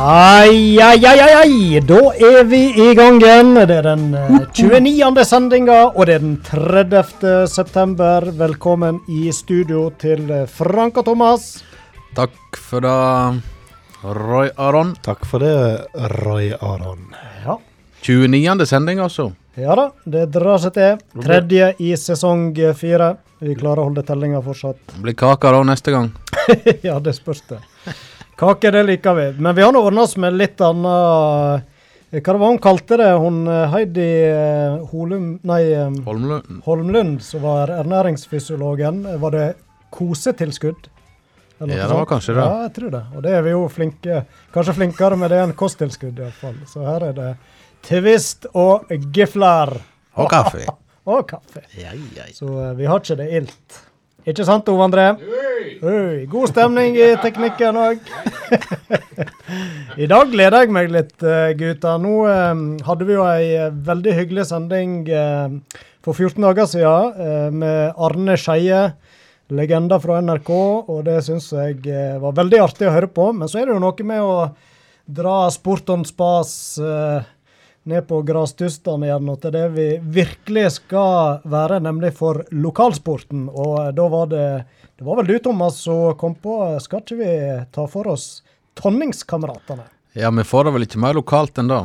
Ai, ai, ai, ai! Da er vi i gang igjen. Det er den eh, 29. sendinga, og det er den 30. september. Velkommen i studio til eh, Frank og Thomas. Takk for det, Roy Aron. Takk for det, Roy Aron. Ja. 29. sending, altså. ja da, det drar seg til. Tredje i sesong fire. Vi klarer å holde tellinga fortsatt. Det blir kake da neste gang. ja, det spørs det. Kake, det liker vi. Men vi har nå ordna oss med litt annet eh, Hva det var hun kalte det? Hun eh, Heidi eh, Holum... Nei, Holmlund. Holmlund, som var ernæringsfysiologen. Var det kosetilskudd? Eller Ja, det var sånt? kanskje det. Ja, jeg tror det. Og det er vi jo flinke Kanskje flinkere med det enn kosttilskudd, iallfall. Så her er det twist og gifler. Og kaffe. Og kaffe. Ja, ja. Så vi har ikke det ilt. Ikke sant, Ove André? Øy, god stemning i teknikken òg. I dag gleder jeg meg litt, eh, gutter. Nå eh, hadde vi jo ei eh, veldig hyggelig sending eh, for 14 dager siden eh, med Arne Skeie, legenda fra NRK, og det syns jeg eh, var veldig artig å høre på. Men så er det jo noe med å dra sport on spas eh, ned på grastustene igjen, og til det vi virkelig skal være, nemlig for lokalsporten. Og eh, da var det Det var vel du, Thomas, som kom på eh, Skal ikke vi ta for oss Tonningskameratene? Ja, vi får det vel ikke mer lokalt enn det,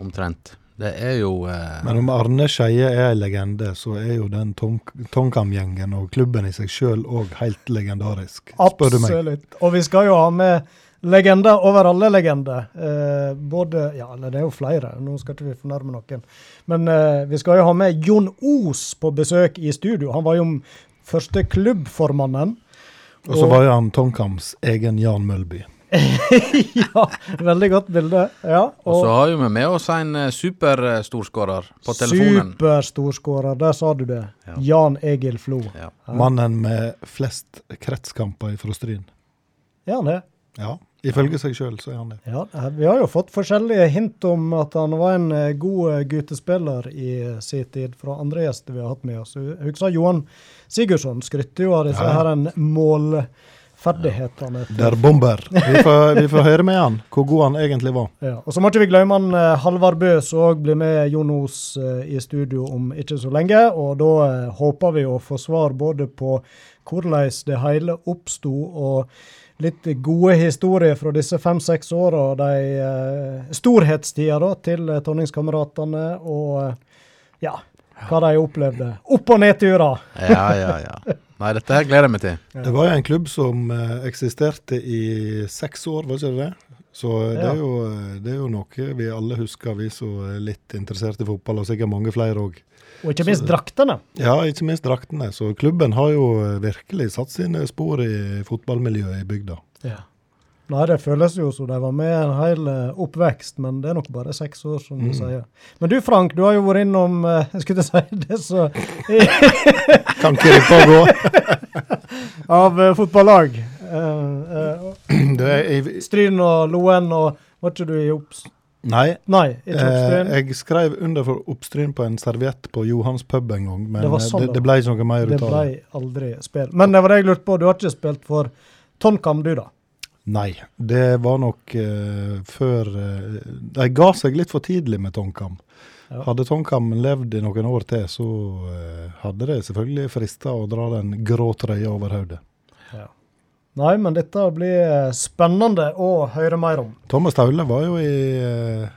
omtrent. Det er jo eh, Men om Arne Skeie er en legende, så er jo den Tongkam-gjengen og klubben i seg sjøl òg helt legendarisk, spør du meg. Absolutt. Og vi skal jo ha med legender over alle legender. Eh, både Ja, eller det er jo flere, nå skal ikke vi fornærme noen. Men eh, vi skal jo ha med Jon Os på besøk i studio. Han var jo første klubbformannen. Og så var jo han Tomkams egen Jan Mølby. ja, veldig godt bilde. Ja, Og så har vi med oss en eh, superstorskårer på telefonen. Superstorskårer, der sa du det. Ja. Jan Egil Flo. Ja. Mannen med flest kretskamper fra Stryn. Er han det? Ja, ifølge seg sjøl så er han det. Ja, eh, vi har jo fått forskjellige hint om at han var en eh, god gutespiller guttespiller i eh, sin tid fra andre gjester vi har hatt med oss. Jeg husker Johan Sigurdsson skrytte jo av disse Ja. her en målferdighetene. Der bomber. Vi får, vi får høre med han hvor god han egentlig var. Ja. Og så må ikke vi glemme han eh, Halvard Bø, som òg blir med Jon Os eh, i studio om ikke så lenge. Og da eh, håper vi å få svar både på hvordan det hele oppsto, og litt gode historier fra disse fem-seks åra, de uh, storhetstida da, til uh, Tonningskameratene, og eh, ja, hva de opplevde. Opp- og nedturer. ja, ja, ja. Nei, dette her gleder jeg meg til. Det var jo en klubb som eh, eksisterte i seks år, var ikke det det? Så eh, det, er jo, eh, det er jo noe vi alle husker, vi som er litt interessert i fotball, og sikkert mange flere òg. Og ikke minst draktene. Ja, ikke minst draktene. Så klubben har jo eh, virkelig satt sine spor i fotballmiljøet i bygda. Ja. Nei, det føles jo som de var med en hel oppvekst, men det er nok bare seks år, som du Mm. sier. Men du Frank, du har jo vært innom Jeg skulle ikke si det, så Kan ikke rippe og gå. Av fotballag. Er, Stryn og Loen og Var ikke du i Obs... nei, Nei, eh, jeg skrev under for oppstryn på en serviett på Johans pub en gang, men Det eh, sånn det, det ble ikke noe mer ut av det. det. aldri spill. Men det var det jeg lurte på, du har ikke spilt for Tonkam, du da? Nei, det var nok uh, før uh, De ga seg litt for tidlig med Tonkam. Ja. Hadde Tonkam levd i noen år til, så uh, hadde det selvfølgelig frista å dra den grå trøya over hodet. Nei, men dette blir eh, spennende å høre mer om. Thomas Taule var jo i eh,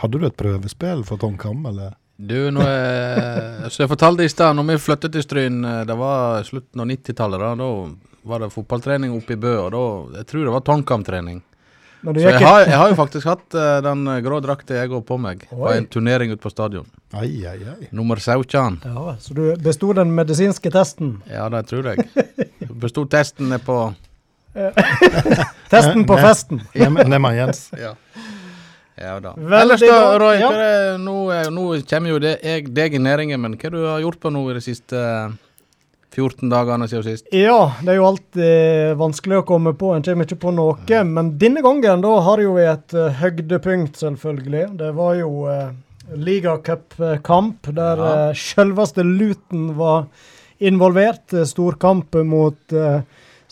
Hadde du et prøvespill for Tom Kam, eller? Du, nå er, så jeg fortalte i stad, når vi flyttet til Stryn, eh, det var slutten av 90-tallet, da, da var det fotballtrening oppe i Bø, og da, jeg tror det var Tongkam-trening. Så jeg har, jeg har jo faktisk hatt uh, den eh, grå drakta jeg går på meg, på en turnering ute på stadion. Ai, ai, ai. Nummer 17. ja, Så du besto den medisinske testen? Ja, det tror jeg. Bestod testen ned på Testen på festen. Nemma Jens. Ja. Ja da. Veldig Ellers da. Roy, Ja. hva er, nå, er- nå kommer jo det, jeg, deg i næringen, men hva du har gjort på nå i de siste eh, 14 dagene siden sist? Ja, det er jo alltid vanskelig å komme på. En kommer ikke på noe. Men denne gangen da har jo vi et uh, høydepunkt, selvfølgelig. Det var jo uh, ligacupkamp der Ja. uh, selveste Luton var involvert. Uh, Storkamp mot uh,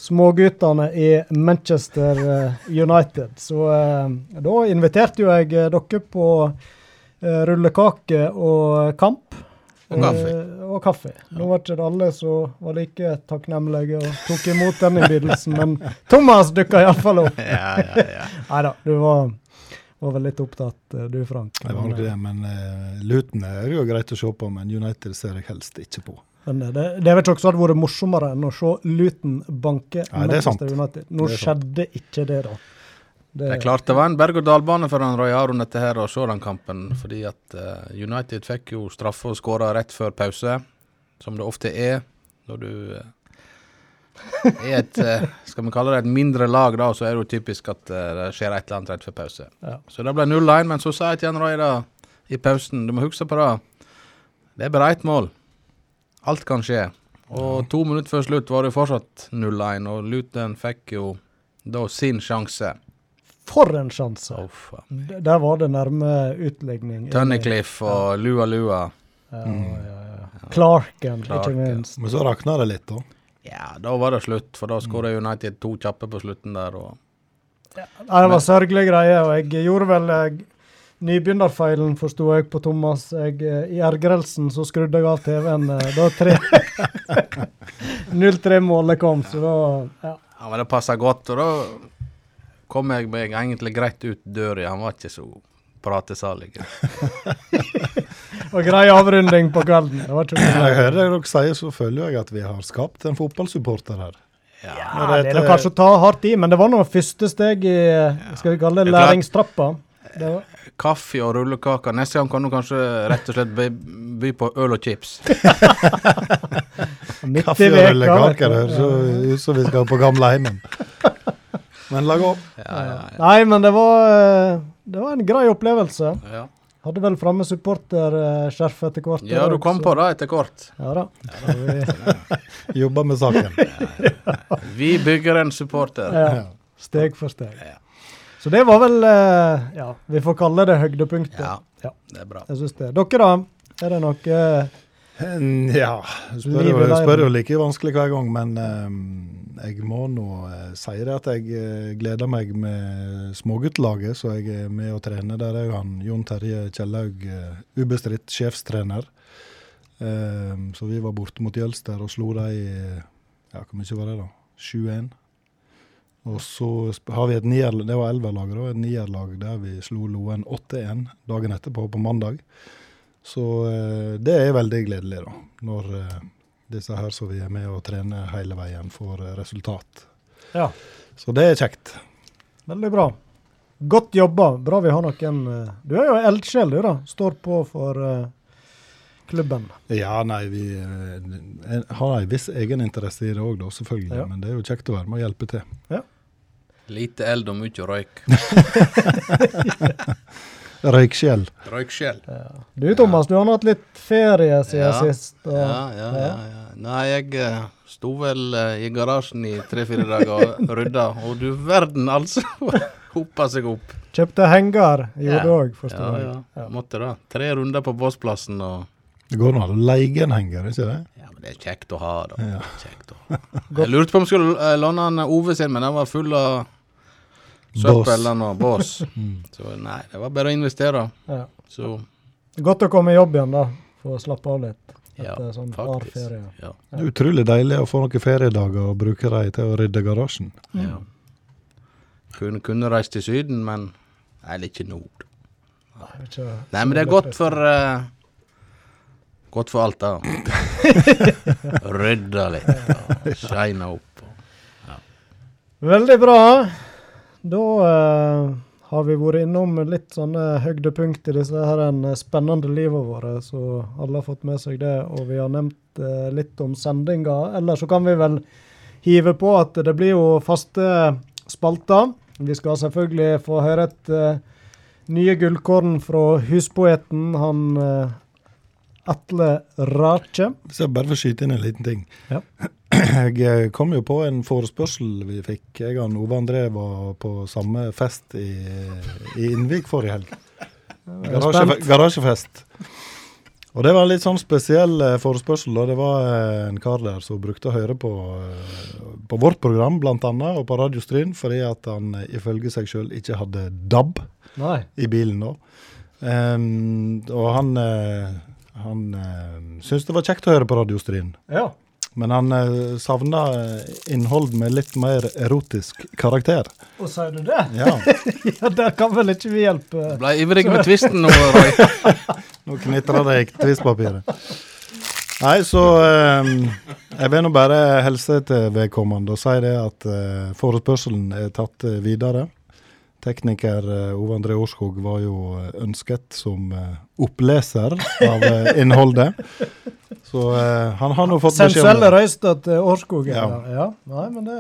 småguttene i Manchester eh, United. Så eh, da inviterte jo jeg eh, dere på eh, rullekake og kamp. Og kaffe. Eh, og kaffe. Nå var ikke det alle som var like takknemlige og tok imot den innbydelsen, men Thomas dukka iallfall opp. Ja, ja, ja. Nei da, du var, var vel litt opptatt, eh, du Frank. Jeg var nok det, men uh, Luton er jo greit å se på, men United ser jeg helst ikke på. Men det, det vet ikke også hadde vært morsommere enn å se Luton banke det er. Manchester United. Nå Det skjedde ikke det, da. Det er klart det var en berg-og-dal-bane for han Roy Aron dette her å se den kampen. Fordi at uh, United fikk jo straffe og skåra rett før pause, som det ofte er når du uh, er et uh, Skal vi kalle det et mindre lag, da, så er det jo typisk at det skjer et eller annet rett før pause. Ja. Så det ble 0-1, men så sa jeg til han Roy da, i pausen Du må huske på det. Det er bare ett mål. Alt kan skje. Og to minutter før slutt var det fortsatt 0-1, og Luton fikk jo da sin sjanse. For en sjanse! Oh, Der var det nærme utligning. Tunnicliffe og Lua Lua. Ja, ja, ja. Clarken, ikke minst. Men så rakna det litt, da. Ja, da var det slutt, for da skåra United to kjappe på slutten der. Og ja, det var sørgelige greier, og jeg gjorde vel eh, nybegynnerfeilen, forsto jeg på Thomas. Jeg, eh, I ergrelsen så skrudde jeg av TV-en eh, da tre 0-3-målet kom, så da ja. ja, men det passa godt, og da kom jeg meg egentlig greit ut døra. Han var ikke så pratesalig. Og grei avrunding på kvelden. Det var ikke Når jeg hører dere sier, så føler jeg at vi har skapt en fotballsupporter her. Ja. Det det er kanskje å ta hardt i, men det var nå første steg i skal vi kalle det læringstrappa. Kaffe og rullekaker. Neste gang kan du kanskje rett og slett by, by på øl og chips. Kaffe og rullekaker høres så ut som vi skal på gamleheimen. Men la gå. Ja, ja, ja. Nei, men det var, eh, det var en grei opplevelse. ja. Hadde vel framme supporterskjerf etter hvert. ja du kom på det etter hvert. Ja da. Vi, Jobba med saken. Vi bygger en supporter. ja, steg for steg. Så det var vel eh, Ja, vi får kalle det høydepunktet. Ja. Ja, Det er bra. jeg syns det. Dere, da? Er det noe eh, Ja, spør jo, spør jo like vanskelig hver gang, men eh, jeg må nå eh, si det at jeg eh, gleder meg med småguttelaget, så jeg er med og trener. Der er jo han Jon Terje Kjellaug uh, ubestridt sjefstrener. Eh, så vi var borte mot Jølster og slo de i ja, hvor mye var det da? 7-1. Og så har vi et nier, det var elverlaget da, et nierlag der vi slo Loen 8-1 dagen etterpå, på mandag. Så eh, det er veldig gledelig, da. Når eh, disse her som vi er med og trener hele veien, får eh, resultat. Ja, Så det er kjekt. veldig bra. Godt jobba. Bra vi har noen Du er jo eldsjel, du, da. Står på for klubben. Ja, nei, vi eh, har en viss egeninteresse i det òg, selvfølgelig. Ja. Men det er jo kjekt å være med og hjelpe til. Lite eld og mye røyk. Røykskjell. Røykskjell. Ja. Du Thomas, du har hatt litt ferie siden Ja. sist. Og, Ja, ja, ja, ja. Nei, jeg eh, sto vel eh, i garasjen i tre-fire dager og rydda, og du verden, altså. Hopa seg opp. Kjøpte henger, gjorde Ja. du òg, Ja, forstår jeg. ja. Måtte det. Tre runder på Båsplassen og Det går an å leie en henger, ikke det? Ja, men det er kjekt å ha, da. Ja. Kjekt å ha. Jeg lurte på om jeg skulle eh, låne han Ove sin, men den var full av søppel og bås. Mm. Så nei, det var bare å investere. Ja. Så Godt å komme i jobb igjen, da. For å slappe av litt ja, sånn hard faktisk. ferie. Ja, Det er utrolig deilig å få noen feriedager og bruke dem til å rydde garasjen. ja. Kunne, kunne reist til Syden, men Eller ikke ikke- Nei, men det er godt for eh, Godt for alt, da. Rydda litt. og shina opp. og- Veldig bra. Da eh, har vi vært innom litt sånne høydepunkt i disse her en spennende livet våre, så alle har fått med seg det. Og vi har nevnt eh, litt om sendinga. Eller så kan vi vel hive på at det blir jo faste spalter. Vi skal selvfølgelig få høre et eh, nye gullkorn fra huspoeten, han eh, Atle Rache. Hvis jeg bare får skyte inn en liten ting. Ja. Jeg eh, kom jo på en forespørsel vi fikk. Jeg og Ove André var på samme fest i, i Innvik forrige helg. Garasje, garasjefest. Og det var en litt sånn spesiell eh, forespørsel. og Det var eh, en kar der som brukte å høre på, på vårt program annet, og på Radio Stryn, fordi at han ifølge seg sjøl ikke hadde DAB Nei. i bilen da. Um, og han, eh, han eh, syntes det var kjekt å høre på Radio Stryn. Ja. Men han eh, savna eh, innhold med litt mer erotisk karakter. Og sier du det? Ja, Ja, der kan vel ikke vi hjelpe. Du Ble ivrig med tvisten nå, Roy. nå knitrer det i tvistpapiret. Nei, så eh, jeg vil nå bare helse til vedkommende og si det at eh, forespørselen er tatt videre. Tekniker eh, Ove André Årskog var jo eh, ønsket som eh, oppleser av innholdet. Så han har nå fått beskjed om Sensuelle det. røyster til Årskogen. Ja. Ja. ja. Nei, men det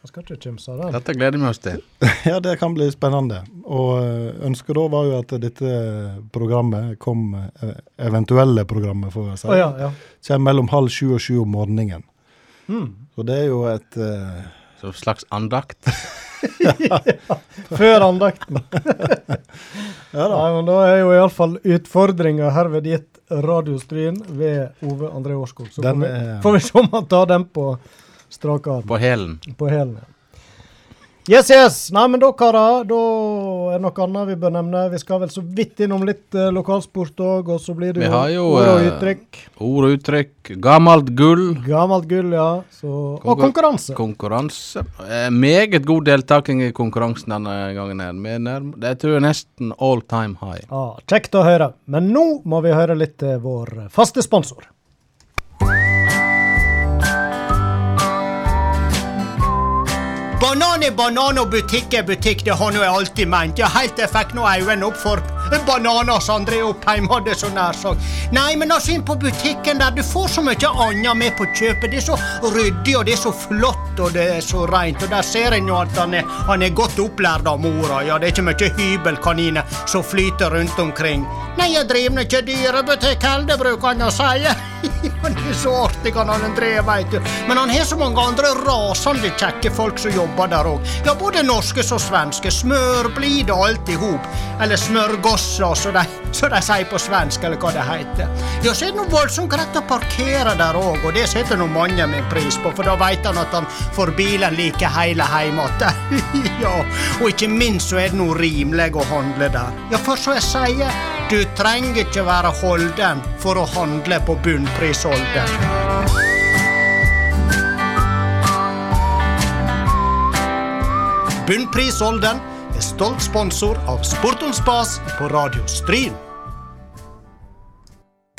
Man skal ikke kimse av det. Dette gleder vi oss til. Ja, det kan bli spennende. Og ønsket da var jo at dette programmet kom, eventuelle programmet, får jeg si, oh, ja, ja. kommer mellom halv sju og sju om morgenen. Mm. Så det er jo et Så slags andakt. ja, Før andakten. Ja da. Nei, men da er jo iallfall utfordringa herved gitt Radiostryn ved Ove André Årskog. Så får vi, får vi se om han tar den på strak arm. På hælen. På hælen. ja. Yes, yes. Nei, men da, karer, da er det noe annet vi bør nevne. Vi skal vel så vidt innom litt eh, lokalsport òg, og så blir det jo jo, ord og eh, uttrykk. Ord og uttrykk. Gammelt gull. Gammelt gull, ja. Så, og konkurranse. Konkurranse. Eh, meget god deltaking i konkurransen denne gangen. her. Er nærm- Det tror jeg nesten all time high. Ja, kjekt å høre. Men nå må vi høre litt til vår faste sponsor. Banan er banan og butikk er butikk, det har nå jeg alltid ment. Ja, helt til jeg fikk nå øynene opp for bananer som André Oppheim hadde så nær sagt. Nei, men altså inn på butikken der, du får så mye annet med på kjøpet. Det er så ryddig, og det er så flott, og det er så rent. Og der ser en jo at han er, han er godt opplært av mora. Ja, det er ikke mye hybelkaniner som flyter rundt omkring. Nei, jeg driver ikke dyrebutikk heller, bruker han å si. Han er så artig, han André, veit du. Men han har så mange andre rasende kjekke folk som jobber der òg. Ja, både norske som svenske. Smørblide alt i hop. Eller smørgosser, så de, så de sier på svensk, eller hva det heter. Ja, så er det noe voldsomt greit å parkere der òg, og det setter nå mange min pris på, for da veit han at han får bilen like hele heim igjen. ja, og ikke minst så er det noe rimelig å handle der. Ja, for så jeg sier, du trenger ikke være holden for å handle på bunnprisholden. Bunnprisholden er stolt sponsor av Sport om spas på Radio Stryn.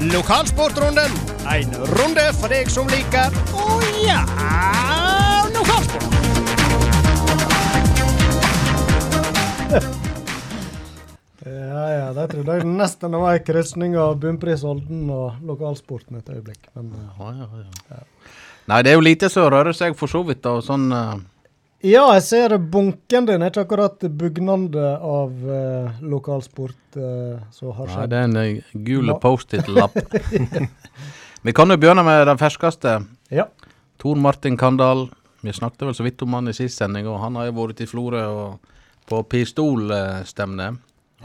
Lokalsportrunden. En runde for deg som liker Å ja lokalsport. Ja, ja, det trodde jeg nesten det var ei krysning av Bunnpris Olden og lokalsporten et øyeblikk. Men Ja, ja, ja. Nei, det er jo lite som rører seg for så vidt. Og sånn eh, ja, jeg ser bunken din er ikke akkurat bugnende av eh, lokalsport eh, som har Nei, det er en eh, gul Ja. Post-It-lapp. Vi kan jo begynne med den ferskeste. Ja. Tor Martin Kandal. Vi snakket vel så vidt om han i sist sending, og han har jo vært i Florø og på pistolstevne.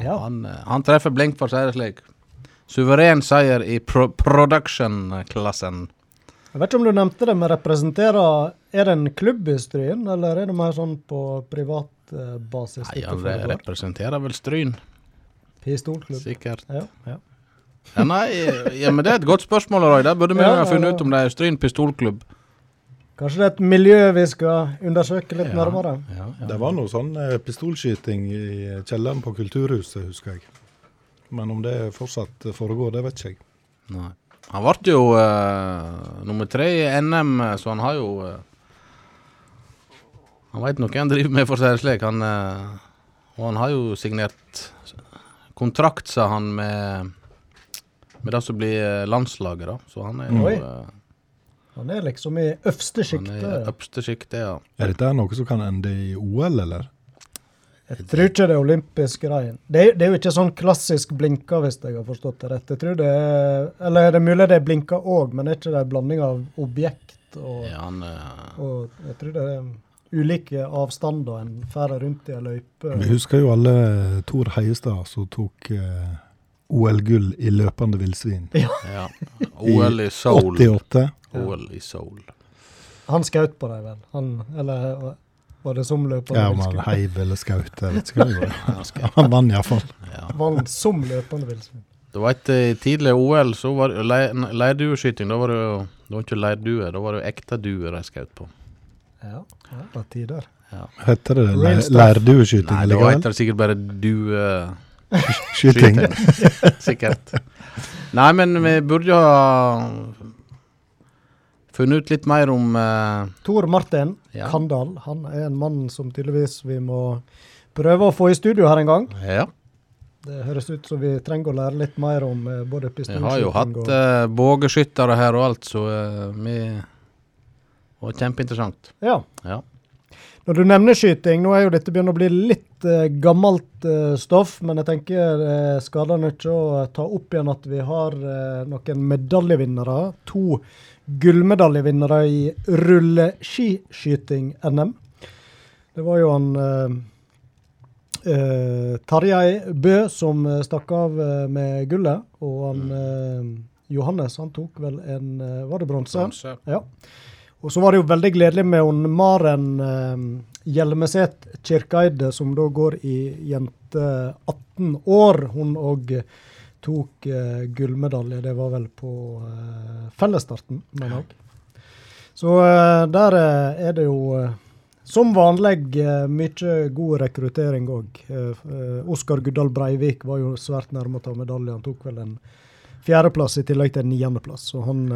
Ja. Han, eh, han treffer blink, for å si det slik. Suveren seier i pro production-klassen. Jeg vet ikke om du nevnte det, men representerer Er det en klubb i Stryn, eller er det mer sånn på privat eh, basis? Nei, han representerer vel Stryn, Pistolklubb. sikkert. Ja, ja. Ja, nei, ja, men det er et godt spørsmål, Roy. Der burde vi Ja, ha funnet ja. ut om det er Stryn pistolklubb. Kanskje det er et miljø vi skal undersøke litt Ja, nærmere? Ja, ja. Det var noe sånn eh, pistolskyting i kjelleren på Kulturhuset, husker jeg. Men om det fortsatt foregår, det vet ikke jeg. Nei. Han ble jo uh, nummer tre i NM, så han har jo uh, Han veit noe han driver med, for å si det slik. Han, uh, og han har jo signert kontrakt, sa han, med, med det som blir landslaget, da. Så han er jo Han er liksom i øverste Han er i øverste sjiktet, ja. Er dette noe som kan ende i OL, eller? Jeg tror ikke det er olympisk greien. Det er, det er jo ikke sånn klassisk blinka, hvis jeg har forstått det rett. Jeg tror det er, Eller er det mulig det er blinka òg, men er ikke det en blanding av objekt og, ja han, eh, og Jeg tror det er ulike avstander en fer rundt i ei løype. Vi husker jo alle Tor Heiestad som tok eh, OL-gull i løpende villsvin. Ja. OL i Seoul. 88. OL i Seoul. Han skjøt på deg vel? Han, eller var det som løpende Ja, om han heiv eller skaut, jeg vet ikke hva det var. Han vant iallfall. Ja. Var som løpende villsvin? Det var i tidlig OL så var det le- leirdueskyting. Da var det jo det var ikke leirdue, da var det jo ekte duer de skjøt på. Ja, ja det var tider. Hette det le- stuff. Nei, da likevel? heter det sikkert bare dueskyting. Sikkert. Nei, men vi burde jo ha funnet ut litt mer om uh... Tor Martin Ja. Kandal. Han er en mann som tydeligvis vi må prøve å få i studio her en gang. Ja. Det høres ut som vi trenger å lære litt mer om uh, både Vi har jo hatt og uh, bågeskyttere her og alt, så eh, vi var kjempeinteressant. Ja. Ja. Når du nevner skyting, nå er jo dette begynner å bli litt eh, gammelt eh, stoff, men jeg tenker det skader ikke å ta opp igjen at vi har eh, noen medaljevinnere. To gullmedaljevinnere i rulleskiskyting-NM. Det var jo han eh, eh, Tarjei Bø som eh, stakk av eh, med gullet, og han eh, Johannes han tok vel en Var det bronse? Ja. Og så var det jo veldig gledelig med hun Maren eh, Hjelmeset Kirkeide, som da går i jente 18 år. Hun òg tok eh, gullmedalje. Det var vel på eh, fellesstarten, mener jeg. Så eh, der eh, er det jo eh, som vanlig eh, mye god rekruttering òg. Oskar Guddal Breivik var jo svært nærme å ta medalje. Han tok vel en fjerdeplass i tillegg til en niendeplass. Og han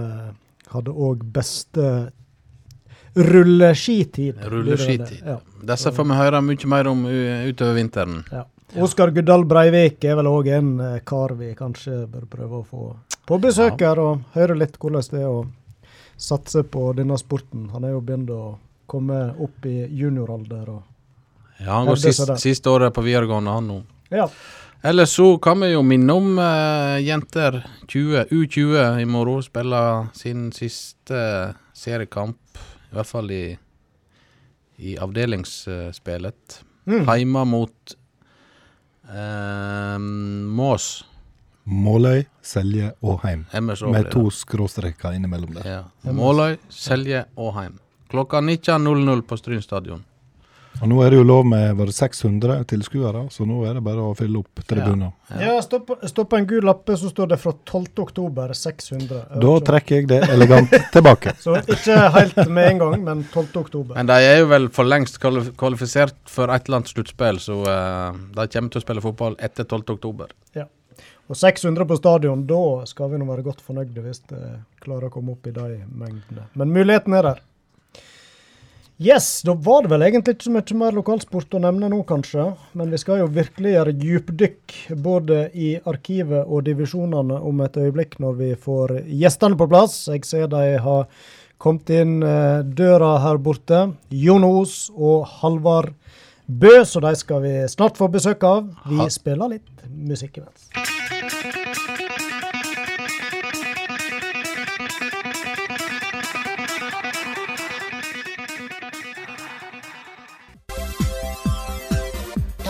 hadde òg beste rulleskitid. Rulleskitid. Ja. Disse får vi høre mye mer om utover vinteren. Ja. Oskar Guddal Breivik er vel òg en eh, kar vi kanskje bør prøve å få på besøk her, og høre litt hvordan det er å satse på denne sporten. Han er jo begynt å komme opp i junioralder. Ja, Han går sist, siste året på videregående, han nå. Ja. Ellers så kan vi jo minne om uh, jenter 20, U20 i morgen spiller sin siste seriekamp, i hvert fall i, i avdelingsspillet. Mm. Heima mot eh, Mås. Måløy, Selje og Heim. Med to skråstreker innimellom der. Ja. Måløy, Selje og Heim. Klokka 19.00 på Stryn stadion. Og nå er det jo lov med var det 600 tilskuere, så nå er det bare å fylle opp tribunen. Ja, stå på, stå på en gul lappe, så står det fra 12. oktober 600. Da trekker jeg det elegant tilbake. Så ikke helt med en gang, men 12. oktober. Men de er jo vel for lengst kvalif kvalifisert for et eller annet sluttspill, så uh, de kommer til å spille fotball etter 12. oktober. Og 600 på stadion, da skal vi nå være godt fornøyde hvis det klarer å komme opp i de mengdene. Men muligheten er der. Yes, da var det vel egentlig ikke så mye mer lokalsport å nevne nå, kanskje. Men vi skal jo virkelig gjøre dypdykk både i arkivet og divisjonene om et øyeblikk når vi får gjestene på plass. Jeg ser de har kommet inn eh, døra her borte. Jon Os og Halvard Bø, så de skal vi snart få besøk av. Vi spiller litt musikk imens.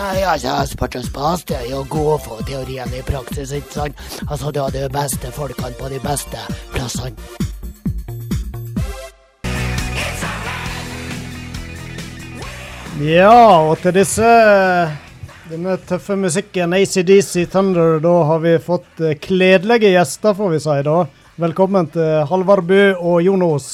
Nei, altså, sportens Det er jo å gå for teorien i praksis, ikke sant? Altså, du har de beste folkene på de beste plassene. Ja, og til disse denne tøffe musikken, ACDC Thunder, da har vi fått eh, kledelige gjester, får vi si da. Velkommen til Halvard Bø og Jon Os.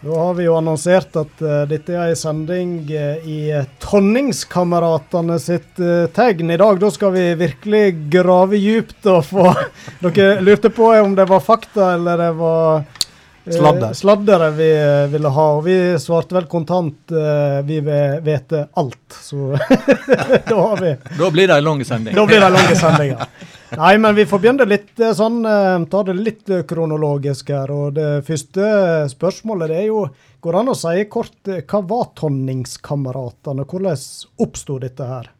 Da har vi jo annonsert at uh, dette er en sending uh, i eh, Tonningskameratene sitt uh, tegn. I dag da skal vi virkelig grave djupt og få Dere lurte på om det var fakta eller det var Sladder. sladdere vi ville ha. Og vi svarte vel kontant vi vet alt. Så da har vi Da blir det en lang sending. da blir det lange sendinger. Nei, men vi får begynne litt eh, sånn, eh, ta det litt eh, kronologisk her. Og det første spørsmålet det er jo Går det an å si kort hva var Tonningskameratene? Hvordan oppsto dette her?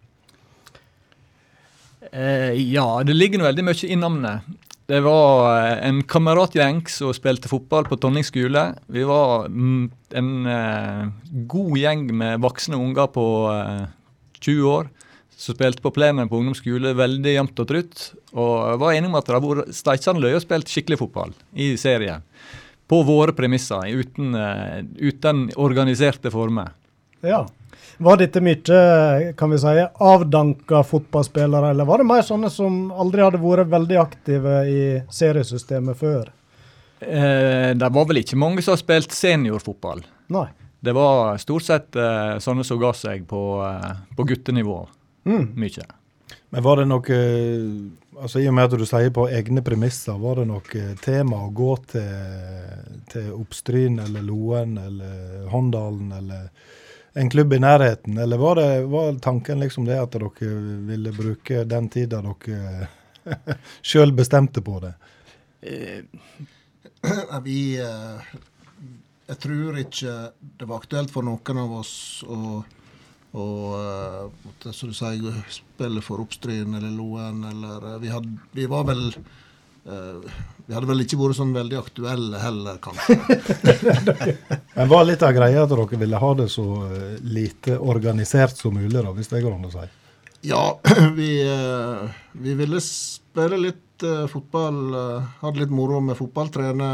Eh, ja, det ligger veldig mye i navnet. Det var en kameratgjeng som spilte fotball på Tonning skole. Vi var mm, en eh, god gjeng med voksne unger på eh, 20 år som spilte på plenen på ungdomsskole veldig jevnt og trutt. Og var enig om at det har vært steikende løye og spilt skikkelig fotball i serien. På våre premisser, uten, eh, uten organiserte former. Ja. Var dette mye kan vi si, avdanka fotballspillere, eller var det mer sånne som aldri hadde vært veldig aktive i seriesystemet før? Eh, det var vel ikke mange som har spilt seniorfotball. Nei. Det var stort sett eh, sånne som ga seg på, eh, på guttenivå. Mm. Mye. Men var det noe altså I og med at du sier på egne premisser, var det noe tema å gå til, til Oppstryn eller Loen eller Håndalen eller en klubb i nærheten? Eller var, det, var tanken liksom det at dere ville bruke den tida dere sjøl bestemte på det? Vi eh, Jeg tror ikke det var aktuelt for noen av oss å og uh, som du sier, spille for Oppstryn eller Loen eller uh, vi, hadde, vi var vel uh, Vi hadde vel ikke vært sånn veldig aktuelle heller, kanskje. Men var litt av greia at dere ville ha det så lite organisert som mulig, da, hvis det går an å si? Ja, vi, vi ville spille litt fotball. hadde litt moro med fotball. Trene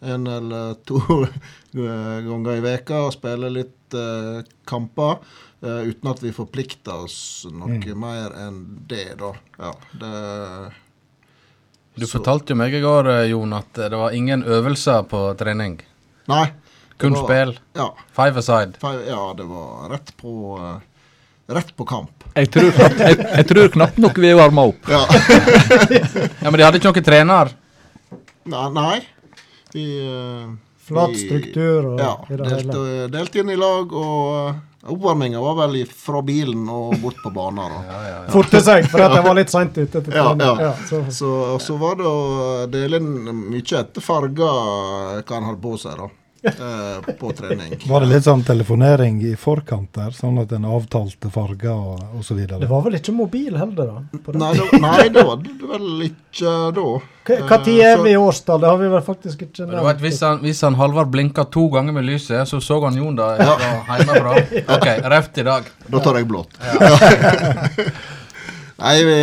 en eller to ganger i veka og spille litt kamper. Uh, uten at vi forplikter oss noe mm. mer enn det, da. Ja, det Du så. fortalte jo meg i går, eh, Jon, at det var ingen øvelser på trening. Nei. Kun var, spill? Ja. Five aside? Five, ja, det var rett på uh, Rett på kamp. Jeg tror, knapt, jeg, jeg tror knapt nok vi varma opp. Ja. ja, Men de hadde ikke noen trener? Nei. nei. Vi uh, Flat struktur og ja, i det delte, hele. Delte inn i lag og Oppvarminga var vel fra bilen og bort på banen. ja, ja, ja. Forte seg, for at jeg var litt seint ute. ja, ja. Så. Så, så, var det å dele inn mye etter farger hva en hadde på seg. da. Eh, på trening. Var det litt sånn telefonering i forkant der, sånn at en avtalte farger og osv.? Det var vel ikke mobil heller, da? Nei, det, nei, det var det vel ikke da. Hva tid er vi i årstall? Det har vi vel faktisk ikke nevnt. Hvis han, hvis han Halvard blinka to ganger med lyset, så så han Jon da ja. hjemmefra. OK, reft i dag. Da tar jeg blått. Ja. Nei, vi,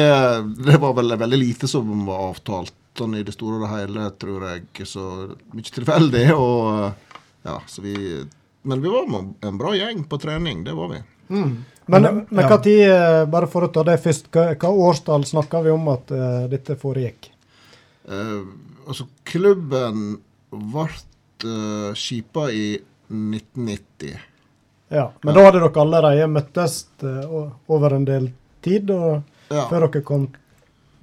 det var vel veldig lite som var avtalt sånn i det store og det hele, tror jeg. Så mye tilfeldig. og ja, så vi Men vi var en bra gjeng på trening, det var vi. Mm. Men, men hva tid, eh, bare for å ta det først, hva, hva årstall snakker vi om at uh, dette foregikk? Uh, altså, klubben ble uh, skipa i 1990. Ja, men ja. da hadde dere allerede møttes uh, over en del tid, og, ja. før dere kom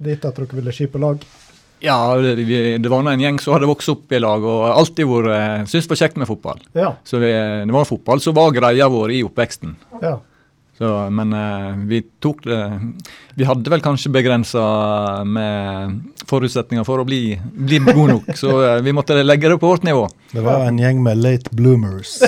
dit at dere ville skipe lag? Ja, det, det var en gjeng som hadde vokst opp i lag og alltid vært, eh, syntes det var kjekt med fotball. Ja. Så vi, det var fotball som var greia vår i oppveksten. Ja. Så, men uh, vi tok det Vi hadde vel kanskje begrensa med forutsetninger for å bli, bli gode nok, så uh, vi måtte legge det på vårt nivå. Det var en gjeng med late bloomers.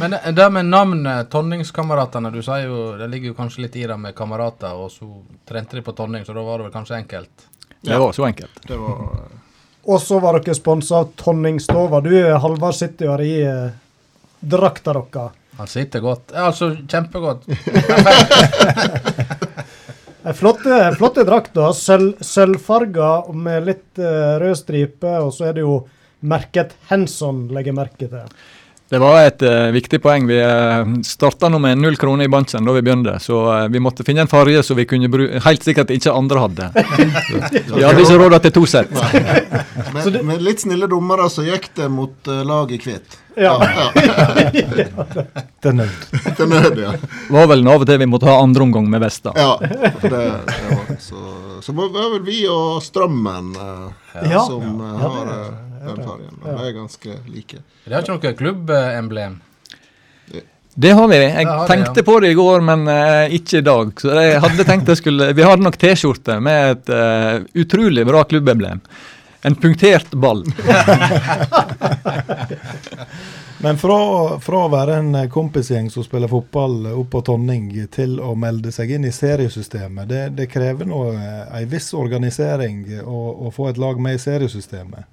Men det med navnet Tonningskameratene, du sier jo det ligger jo kanskje litt i det med kamerater, og så trente de på Tonning, så da var det vel kanskje enkelt? Det var så enkelt. Det var... Og så var dere sponsa av Tonningstova. Du, Halvard, sitter jo her i eh, drakta deres. Han sitter godt. Altså kjempegodt. flotte, flotte drakter. Sølvfarga med litt uh, rød stripe, og så er det jo merket Henson, legger merke til. Det var et uh, viktig poeng. Vi uh, eh, starta nå med null kroner i banken da vi begynte, så uh, vi måtte finne en farge som vi kunne bruke helt sikkert ikke andre hadde. vi hadde ikke råd til to sett. med, med, litt snille dommere så gikk det mot uh, laget hvitt. Ja. ja. Til nød. Til nød, ja. Det var vel av og til vi måtte ha andre omgang med Vesta. Ja, det, det var, så, så var vel vi og Strømmen som har den fargen. De er ganske like. Det har ikke noe klubbemblem? Det har vi. Jeg har tenkte det, ja. på det i går, men uh, ikke i dag. Så jeg hadde tenkt jeg skulle, Vi hadde nok T-skjorte med et uh, utrolig bra klubbemblem. En punktert ball. men fra, fra, å være en kompisgjeng som spiller fotball opp på Tonning, til å melde seg inn i seriesystemet, det, det krever nå ei en viss organisering å få et lag med i seriesystemet.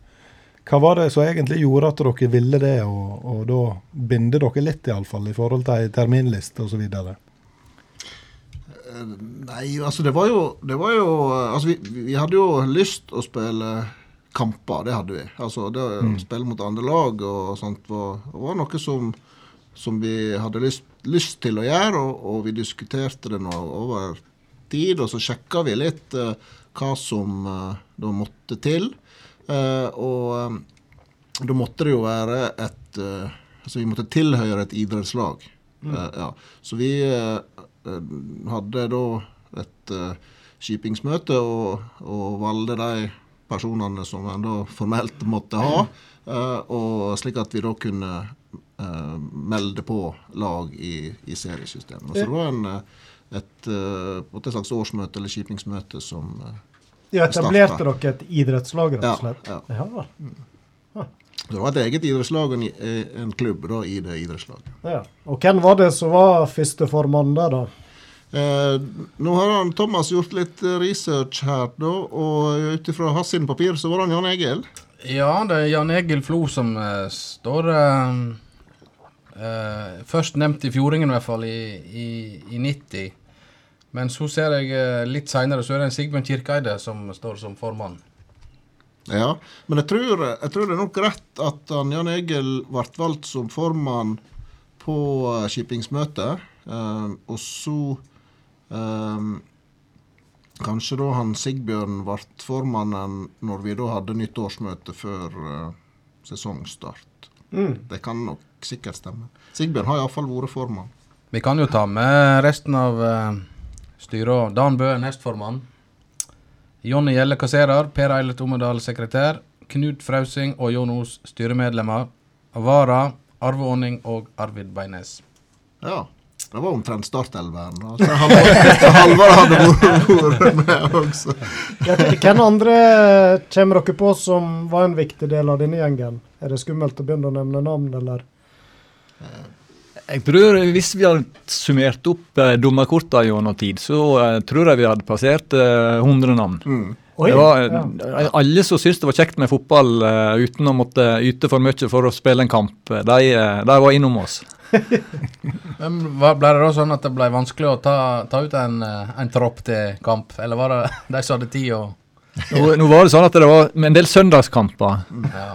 Hva var det som egentlig gjorde at dere ville det, og, og da binde dere litt, iallfall, i forhold til ei terminliste osv.? Nei, altså det var jo, det var jo Altså vi, vi hadde jo lyst å spille kamper, det hadde vi. Altså det å spille mot andre lag og sånt var, var noe som, som vi hadde lyst, lyst til å gjøre, og, og vi diskuterte det nå over tid, og så sjekka vi litt uh, hva som uh, da måtte til. Eh, og eh, da måtte det jo være et eh, Altså vi måtte tilhøre et idrettslag. Eh, ja. Så vi hadde da et skipingsmøte og, og valgte de personene som en da formelt måtte ha, eh, og slik at vi da kunne melde på lag i, i seriesystemet. Så det var en, et, et slags årsmøte eller skipingsmøte som Ja, etablerte dere et idrettslag, rett og Ja, slett? ja. Ja. Det var et eget idrettslag og en, en klubb da, i det idrettslaget. ja. Og hvem var det som var førsteformann der, da? Eh, nå har han Thomas gjort litt eh, research her, da, og ut ifra hans papir så var han Jan Egil. Ja, det er Jan Egil Flo som eh, står eh, eh, Først nevnt i Fjordingen, i hvert fall, i, i, i 90. Men så ser jeg eh, litt seinere så er det en Sigbjørn Kirkeide som står som formann. Ja, men jeg tror, jeg tror det er nok rett at han Jan Egil ble valgt som formann på skippingsmøtet. skipingsmøtet. eh, og så um, Kanskje da han Sigbjørn ble formannen når vi da hadde nytt årsmøte før uh, sesongstart. Det kan nok sikkert stemme. Sigbjørn har iallfall vært formann. Vi kan jo ta med resten av uh, styret. Dan Bø, nestformann. Jonny Gjelle kasserer. Per Eilert Ommedal, sekretær. Knut Frausing og Jon Os, styremedlemmer. Vara, Arve Aaning og Arvid Beines. Ja. Det var omtrent startelveren. Altså, Halvard hadde vært med også. Ja, Hvem andre kommer dere på som var en viktig del av denne gjengen? Er det skummelt å begynne å nevne navn, eller? Jeg tror Hvis vi hadde summert opp eh, dommerkortene gjennom tid, så eh, tror jeg vi hadde passert eh, 100 navn. Oi, det var, ja. eh, Alle som syntes det var kjekt med fotball eh, uten å måtte yte for mye for å spille en kamp, eh, de, eh, de var innom oss. Men Ble det da sånn at det ble vanskelig å ta, ta ut en, en tropp til kamp, eller var det de som hadde tid og Nå, nå var det sånn at det var en del søndagskamper. ja.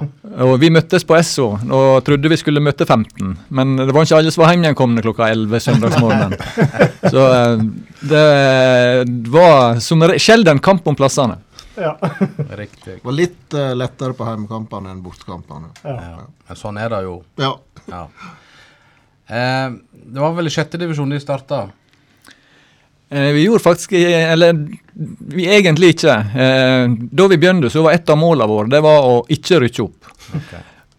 Og vi møttes på Esso og trodde vi skulle møte 15. Men det var ikke alle som var hjemkomne klokka 11 søndagsmorgenen. Så eh, det var som sjelden kamp om plassene. Ja. Riktig. Det var litt uh, lettere på hjemmekampene enn bortekampene. Ja. Men sånn er det jo. Ja. Ja. Eh, det var vel i sjette divisjon de starta. Eh, vi gjorde faktisk Eller vi egentlig ikke. Eh, da vi begynte, så var et av målene våre det var å ikke rykke opp.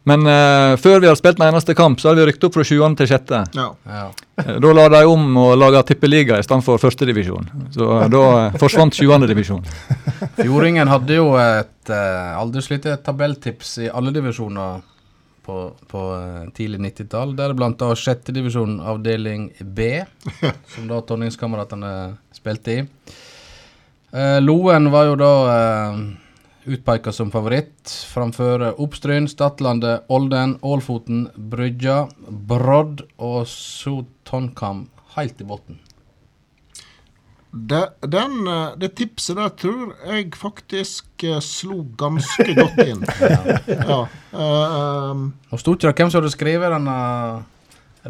Men uh, før vi hadde spilt en eneste kamp, så hadde vi rykket opp fra sjuende til 6. ja. Ja. Eh, Da la de om og laga tippeliga i stedet for førstedivisjon. Så da uh, forsvant divisjon. Fjordingen hadde jo et uh, aldri slitt tabelltips i alle divisjoner på, på eh, tidlig 90-tall. Deriblant da sjette divisjon avdeling B, som da Tonningskameratene spilte i. Eh, Loen var jo da eh, utpeka som favoritt framfor Oppstryn, Stadlandet, Olden, Ålfoten, Brygja, Brodd og så Tonkam helt i bunnen. Det, den, eh, det tipset der tror jeg faktisk eh, slo ganske godt inn. ja. um, og sto ikke det hvem som hadde skrevet denne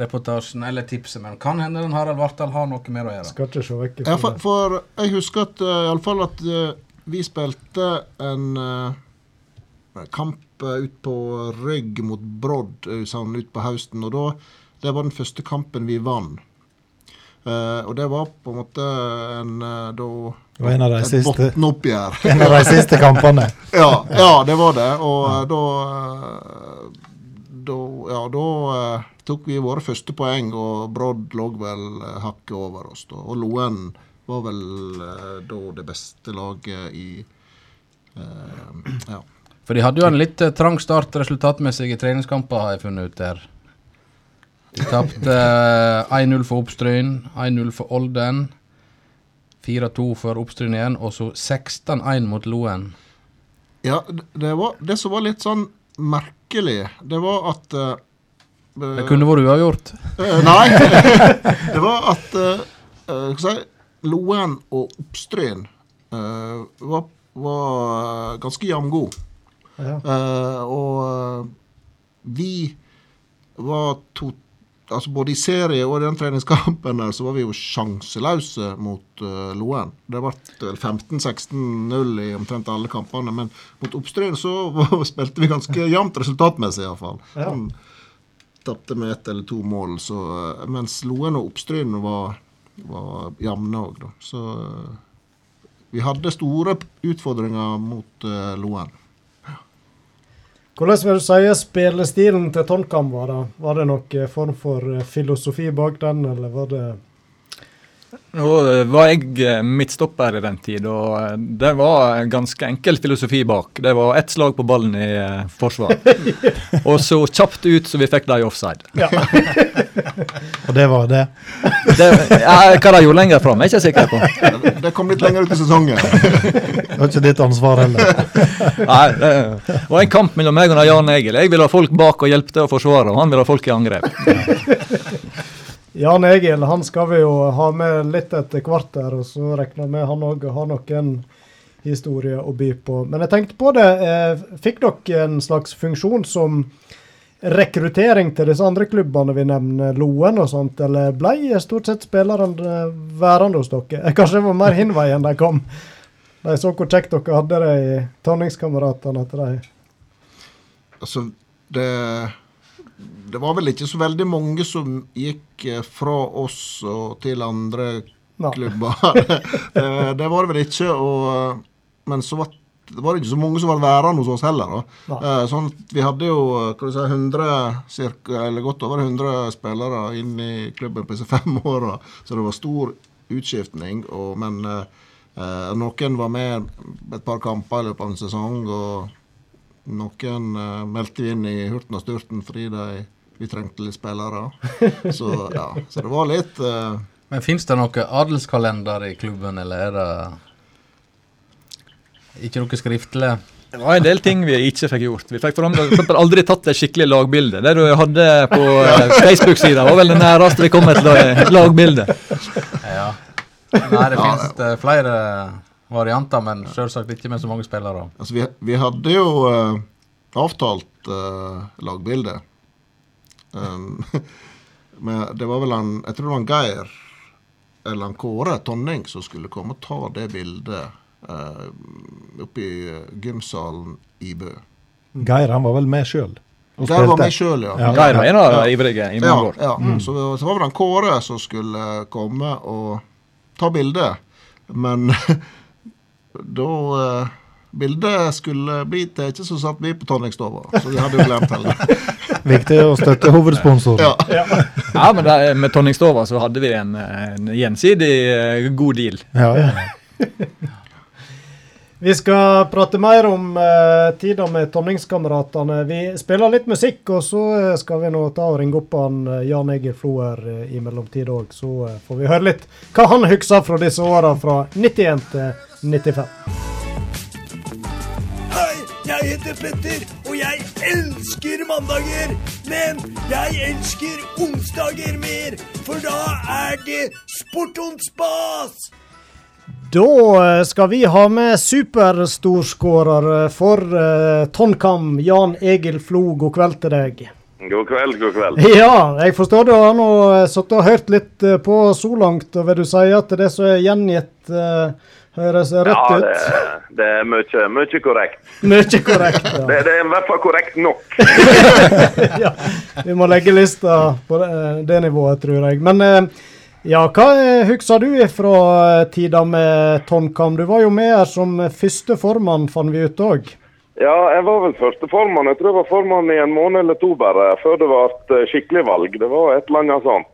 reportasjen eller tipset, men kan hende den Harald Vartdal har noe mer å gjøre. Skal ikke se vekk ja, for, for jeg husker at uh, iallfall at uh, vi spilte en uh, kamp uh, ut på Rygg mot Brodd uh, sånn ut på høsten, og da det var den første kampen vi vant. Eh, og det var på en måte en uh, da Det var en av de et siste, en av de siste kampene. ja, ja, det var det. Og eh, da eh, Da, ja, da eh, tok vi våre første poeng, og Brodd lå vel eh, hakket over oss. da. Og Loen var vel eh, da det beste laget i uh, Ja. For de hadde jo en litt eh, trang start resultatmessig i treningskamper, har jeg funnet ut der. De tapte eh, 1-0 for Oppstryn, 1-0 for Olden, 4-2 for Oppstryn igjen, og så 16-1 mot Loen. ja det, var, det som var litt sånn merkelig, det var at uh, Det kunne vært uavgjort. Uh, nei. det var at jeg si, Loen og Oppstryn uh, var, var ganske jamgode. Ja. Eh, og vi var to Altså Både i serie og i den treningskampen der, så var vi jo sjanseløse mot uh, Loen. Det ble vel 15-16-0 i omtrent alle kampene, men mot Oppstryn så spilte vi ganske jevnt resultatmessig, iallfall. Ja. Sånn, Tapte med ett eller to mål, så, uh, mens Loen og Oppstryn var, var jevne òg, da. Så uh, vi hadde store utfordringer mot Loen. Hvordan vil du si spillestilen til Tonkam var? da? Var det noen form for eh, filosofi bak den, eller var det Nå eh, var jeg eh, midtstopper i den tid, og eh, det var en ganske enkel filosofi bak. Det var ett slag på ballen i eh, forsvar. og så kjapt ut så vi fikk de offside. Ja. Og det var det. Det, ja, hva de gjorde lenger fram, er jeg ikke sikker på. Det kom litt lenger ut i sesongen. Det var ikke ditt ansvar heller. Nei, Det var en kamp mellom meg og Jan Egil. Jeg ville ha folk bak og hjelpe til å forsvare, og han ville ha folk i angrep. Jan Egil han skal vi jo ha med litt etter hvert der, og så regner jeg med han òg har noen historier å by på. Men jeg tenkte på det, eh, fikk dere en slags funksjon som rekruttering til disse andre klubbene vi nevner, Loen og sånt, eller ble stort sett spillerne værende hos dere? Eh, Kanskje det var mer hinveien de kom? De så hvor kjekt dere hadde det i Tonningskameratene til de Altså, det Det var vel ikke så veldig mange som gikk eh, fra oss og til andre klubber. det, det var det vel ikke. Og, men så var det var ikke så mange som var værende hos oss heller. Eh, sånn at Vi hadde jo si, 100, cirka, eller godt over 100 spillere inn i klubben på disse fem åra, så det var stor utskiftning. Og, men eh, eh, noen var med et par kamper i løpet av en sesong. og noen eh, meldte vi inn i hurten og sturten fordi de, vi trengte litt spillere. Så ja, så det var litt eh, Men fins det noen adelskalender i klubben, eller er det ikke noe skriftlig? Det var en del ting vi ikke fikk gjort. Vi fikk for eksempel aldri tatt et skikkelig lagbilde. Det du hadde på eh, Facebook-sida, var vel det nærmeste vi kom et la- lagbilde. Ja. Nei, det finnes eh, flere varianter, men selvsagt ikke med så mange spillere. Altså, vi, vi hadde jo uh, avtalt uh, lagbilde. Um, men det var vel han Jeg tror det var han Geir eller han Kåre Tonning som skulle komme og ta det bildet oppe i uh, gymsalen i Bø. Geir han var vel med sjøl. Geir var med sjøl, ja. Ja. Geir var en av de ivrige i mange Ja, ja. Mm. Så, så var det en Kåre som skulle komme og ta bilde. Men da eh, bildet skulle bli Ikke så satt vi på tonikkstova. Så vi hadde jo glemt heller. Viktig å støtte hovedsponsoren. Ja. Ja, men der, med Tonningstova så hadde vi en, en gjensidig eh, god deal. Ja, ja. Vi skal prate mer om uh, tida med Tonningskameratene. Vi spiller litt musikk, og så eh, skal vi nå ta og ringe opp han eh, Jan Egil Floer uh, i mellomtida òg. Så eh, får vi høre litt hva han husker fra disse åra fra 91 til 95. Hei, jeg heter Petter, og jeg elsker mandager. Men jeg elsker onsdager mer, for da er det sport und spas. Da eh, skal vi ha med superstorskårer for uh, Tonkam, Jan Egil Flo. God kveld til deg. God kveld, god kveld. Ja, jeg forstår du har nå eh, sittet og hørt litt eh, på så langt. og Vil du si at det som er gjengitt, uh, høres rett Ja, det, ut? det er mye, mye korrekt. Mye korrekt. Ja. det er i hvert fall korrekt nok. ja. Vi må legge lista på det, det nivået, tror jeg. Men eh, ja, hva eh, husker du fra eh, tida med Tonkam? Du var jo med her som første formann, fant vi ut òg. Ja, jeg var vel første formann. Jeg tror jeg var formann i en måned eller to bare, før det ble et skikkelig valg. Det var et eller annet sånt.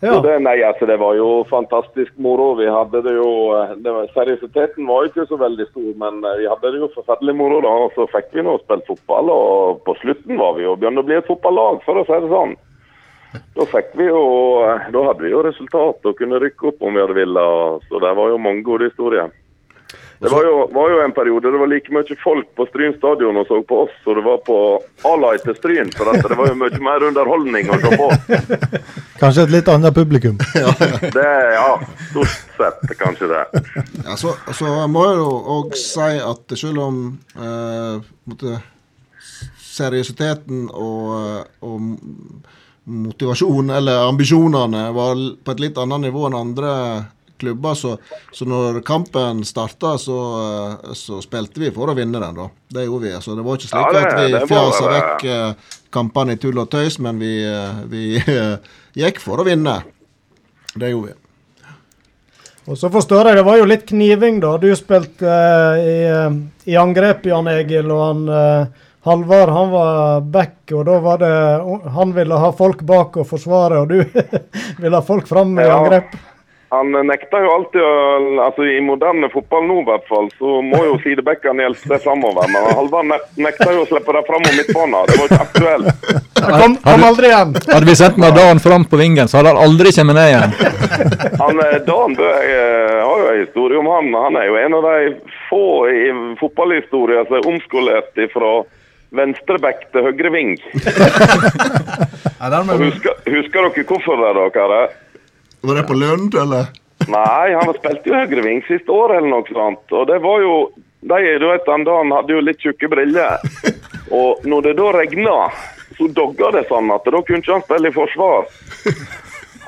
Ja. Så det, nei, altså, det var jo fantastisk moro. Vi hadde det jo eh, det var, Seriøsiteten var ikke så veldig stor, men eh, vi hadde det jo forferdelig moro da. Og så fikk vi nå spilt fotball, og på slutten var vi jo begynte å bli et fotballag, for å si det sånn. Da fikk vi jo Da hadde vi jo resultat og kunne rykke opp om vi hadde villet. Så det var jo mange gode historier. Det var jo, var jo en periode det var like mye folk på Stryn stadion og så på oss som det var på A-Light til Stryn. For at det var jo mye mer underholdning å se på. Kanskje et litt annet publikum. Det er ja, stort sett kanskje det. Ja, så, så må jeg jo òg si at selv om eh, seriøsiteten og, og motivasjonen, eller ambisjonene, var på et litt annet nivå enn andre klubber, så, så når kampen starta, så, eh, så spilte vi for å vinne den, da. Det gjorde vi. Så det var ikke slik Ja, det- at vi fjasa vekk eh, kampene i tull og tøys, men vi, eh, vi gikk for å vinne. Det gjorde vi. Og så forstår jeg, det var jo litt kniving, da. Du spilte eh, i, i angrep, Jan Egil, og han eh, Halvard han var back, og da var det Han ville ha folk bak og forsvare, og du ville ha folk fram i Ja. angrep. Han nekter jo alltid å altså I moderne fotball nå, i hvert fall, så må jo sidebackene hjelpe seg framover. Men Halvard nek- nekter jo å slippe det fram om midtbanen. Det var ikke aktuelt. Kom, kom aldri igjen. Hadde vi sendt Dan fram på vingen, så hadde han aldri kommet ned igjen. Han, eh, Dan Bø eh, har jo en historie om han. Han er jo en av de få i fotballhistorien som er omskolert fra venstreback til høyreving. ving Husker, husker dere hvorfor det, da. Var det på Lund, eller? Nei, han spilte jo høyreving siste år eller noe sånt. Og det var jo de, du vet, han Dan hadde jo litt tjukke briller. Og når det da regna, så dogga det sånn at da kunne ikke han spille i forsvar.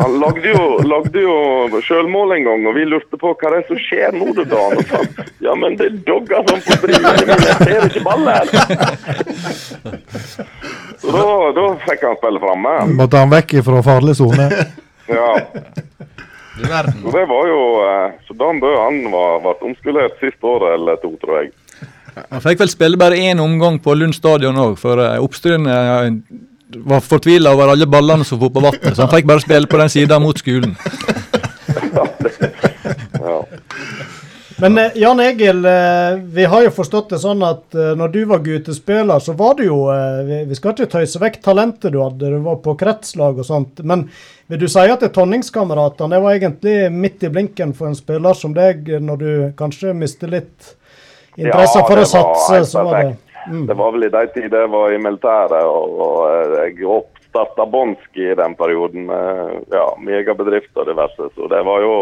Han lagde jo, lagde jo sjølmål en gang, og vi lurte på hva det er som skjer nå, du, da. Og sa, ja, men det dogger sånn på brillene mine, jeg ser ikke ballen. Så da, da fikk han spille framme. Måtte han vekk fra farlig sone. Ja. Så det var jo eh, Så Dan Bø han ble omskulert siste året eller to, tror jeg. Han fikk vel spille bare én omgang på Lund stadion òg, for eh, var fortvila over alle ballene som for på vannet, så han fikk bare spille på den sida mot skolen. Men eh, Jan Egil, eh, vi har jo forstått det sånn at eh, når du var guttespiller, så var du jo vi, vi skal ikke tøyse vekk talentet du hadde, du var på kretslag og sånt. Men vil du si at det tonningskameratene det var egentlig midt i blinken for en spiller som deg, når du kanskje mister litt interesse Ja, for å satse, var helt så var det perfekt. Det var vel i de tider jeg var i militæret, og, og eh, jeg oppstarta Bonski i den perioden med ja, megabedrifter og diverse. Så det var jo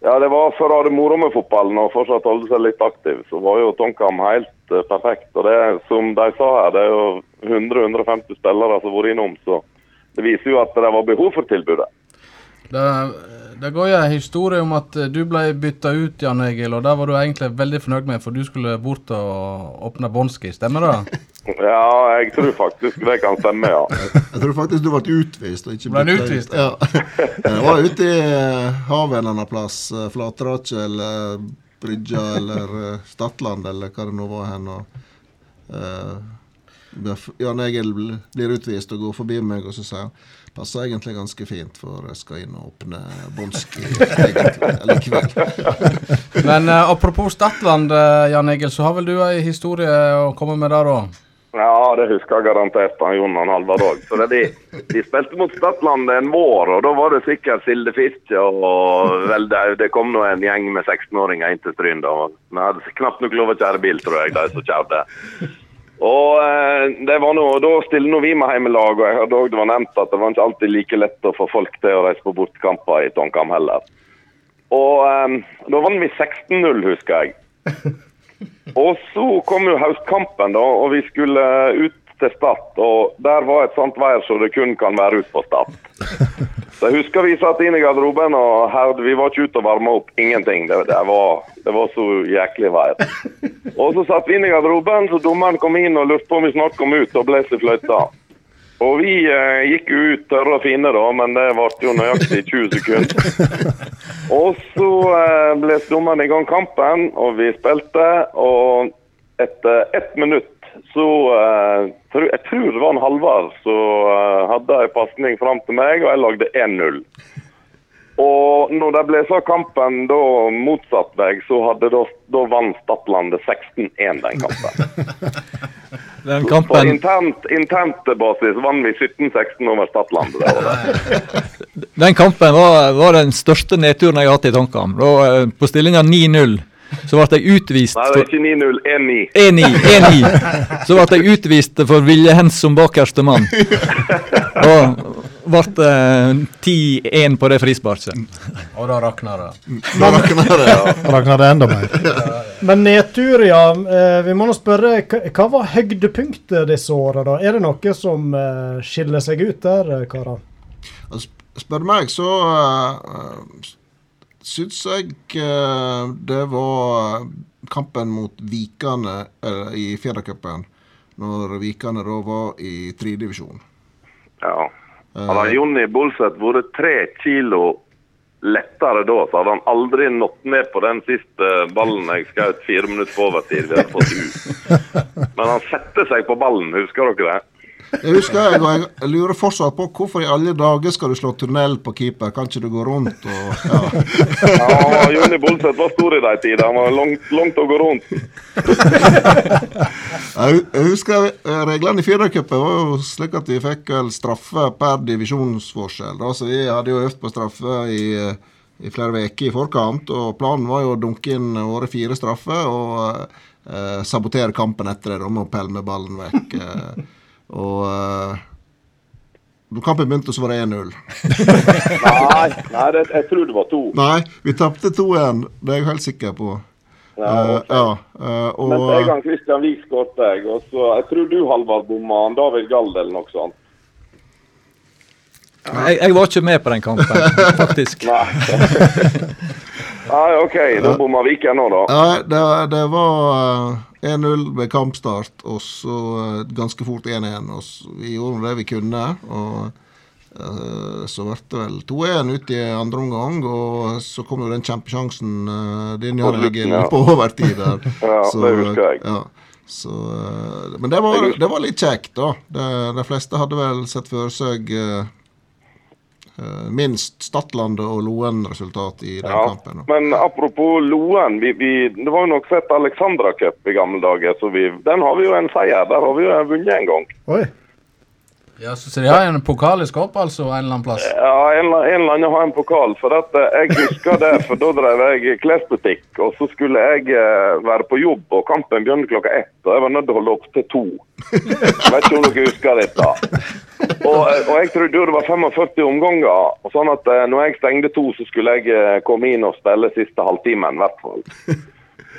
Ja, det var for å ha det moro med fotballen og fortsatt holde seg litt aktiv, så var jo Tonkam helt uh, perfekt. Og det som de sa her, det er jo 100-150 spillere som har vært innom, så det viser jo at det var behov for tilbudet. Det, det går jo en historie om at eh, du ble bytta ut, Jan Egil, og det var du egentlig veldig fornøyd med, for du skulle bort og åpne Bonski, stemmer det? Ja, jeg tror faktisk det kan stemme, ja. Jeg tror faktisk du ble utvist. og ikke Ble utvist, Ja. Jeg var ute i eh, havet en eller annen plass. eh, Flatraket eller Brygja eller Stadland eller hva det nå var hen. og Uh, Jan Egil blir utvist og går forbi meg, og så sier han passer egentlig ganske fint, for jeg skal inn og åpne Bonski eller kveld. Men uh, apropos Stadland, uh, Jan Egil, så har vel du ei historie å komme med der òg? Ja, det husker jeg garantert han Jon og Halvard òg. De, de spilte mot Stadland en vår, og da var det sikkert sildefiske. Og vel, det, det kom nå en gjeng med 16-åringer inn til Stryn. Vi hadde knapt nok lov å kjøre bil, tror jeg, de som kjørte. Og eh, det var nå, Da stiller nå vi med heimelag, og jeg hørte også det var nevnt at det var ikke alltid like lett å få folk til å reise på bortkamper i Tonkam heller. Og um, da vant vi 16-0, husker jeg. Og så kom jo høstkampen, da, og vi skulle ut til Stad. Og der var et sånt vær så det kun kan være ut på Stad. Så jeg husker vi satt inn i garderoben og herde, vi var ikke ute og varma opp. Ingenting. Det, det, var, det var så jæklig vær. Og så satt vi inn i garderoben, så dommeren kom inn og lurte på om vi snart kom ut og blåste fløyta. Og vi eh, gikk jo ut tørre og fine, da, men det varte jo nøyaktig 20 sekunder. Og så eh, ble dommeren i gang kampen, og vi spilte. Og etter ett minutt så uh, Jeg tror det var en Halvard som uh, hadde en pasning fram til meg, og jeg lagde 1-0. Og når det ble så kampen da motsatt vei, så hadde da, da vant Stadlandet 16-1 den kampen. Den På kampen, internt, internt basis vant vi 17-16 over Stadlandet. det året. den kampen var, var den største nedturen jeg har hatt i tankene. Eh, På stillinga 9-0 så ble jeg utvist Nei, det er ikke 9-0, 1-9. 1-9. 1-9. Så ble jeg utvist for Vilje Hens som bakerste mann. Og, ble eh, 10-1 på det frisparket. Og da rakna det. Da rakner det, ja. rakna det enda mer. Men nedtur, ja. Eh, vi må nå spørre, hva, var høydepunktet disse åra, da? Er det noe som eh, skiller seg ut der, eh, karer? Spør meg, så uh, syns jeg eh, det var kampen mot Vikane eh, i Fjærdacupen. Når Vikane da var i tredjedivisjon. Ja. Hadde Jonny Bolseth vært tre kilo lettere da, så hadde han aldri nådd ned på den siste ballen jeg skjøt fire minutter på overtid. Men han setter seg på ballen, husker dere det? Jeg husker jeg, og jeg, lurer fortsatt på hvorfor i alle dager skal du slå tunnel på keeper? Kan ikke du gå rundt og ja. Ja, Jonny Bolseth var stor i de tider. Han var langt, langt å gå rundt. Jeg, jeg husker eh, reglene i Firdacupen var jo slik at vi fikk vel straffe per divisjonsforskjell. Da, så vi hadde jo øvd på straffe i, eh, i flere uker i forkant. Og planen var jo å dunke inn våre fire straffer og eh, sabotere kampen etter det da, med å pælme ballen vekk. Eh, og uh, kampen begynte, så var det 1-0. Nei, nei det, jeg tror det var to. Nei, vi tapte 2-1. Det er jeg helt sikker på. Ja, okay. ok. ja, eh, Men en gang Christian Wiik skåret jeg, og så jeg tror du Halvard bomma han David Gald eller noe sånt. Jeg, jeg var ikke med på den kampen, faktisk. Nei. Nei, OK, da bomma Viken nå, da. Nei, det, det var eh, 1-0 ved kampstart, og så eh, ganske fort 1-1. Og vi gjorde det vi kunne. og eh, Så ble det vel 2-1 ut i andre omgang, og så kom jo den kjempesjansen uh, din Jan Egil ja. på overtid der. Ja, det husker jeg. Ja, så, men det var, det var litt kjekt, da. De fleste hadde vel sett for seg minst Stadlandet og Loen-resultat i den Ja. kampen. Men apropos Loen, vi, vi, det var jo nok sett Alexandra Cup i gamle dager, så vi, den har vi jo en seier. Der har vi jo vunnet en gang. Oi. Ja, så, så de har en pokal i skapet, altså, en eller annen plass? Ja, en, en eller annen har en pokal. For at eh, jeg husker det, for da drev jeg klesbutikk. Og så skulle jeg eh, være på jobb, og kampen begynte klokka ett. Og jeg var nødt til å holde opp til to. Jeg vet ikke om dere husker dette. Og, eh, og jeg trodde det var 45 omganger. og sånn at når jeg stengte to, så skulle jeg komme inn og spille siste halvtimen, i hvert fall.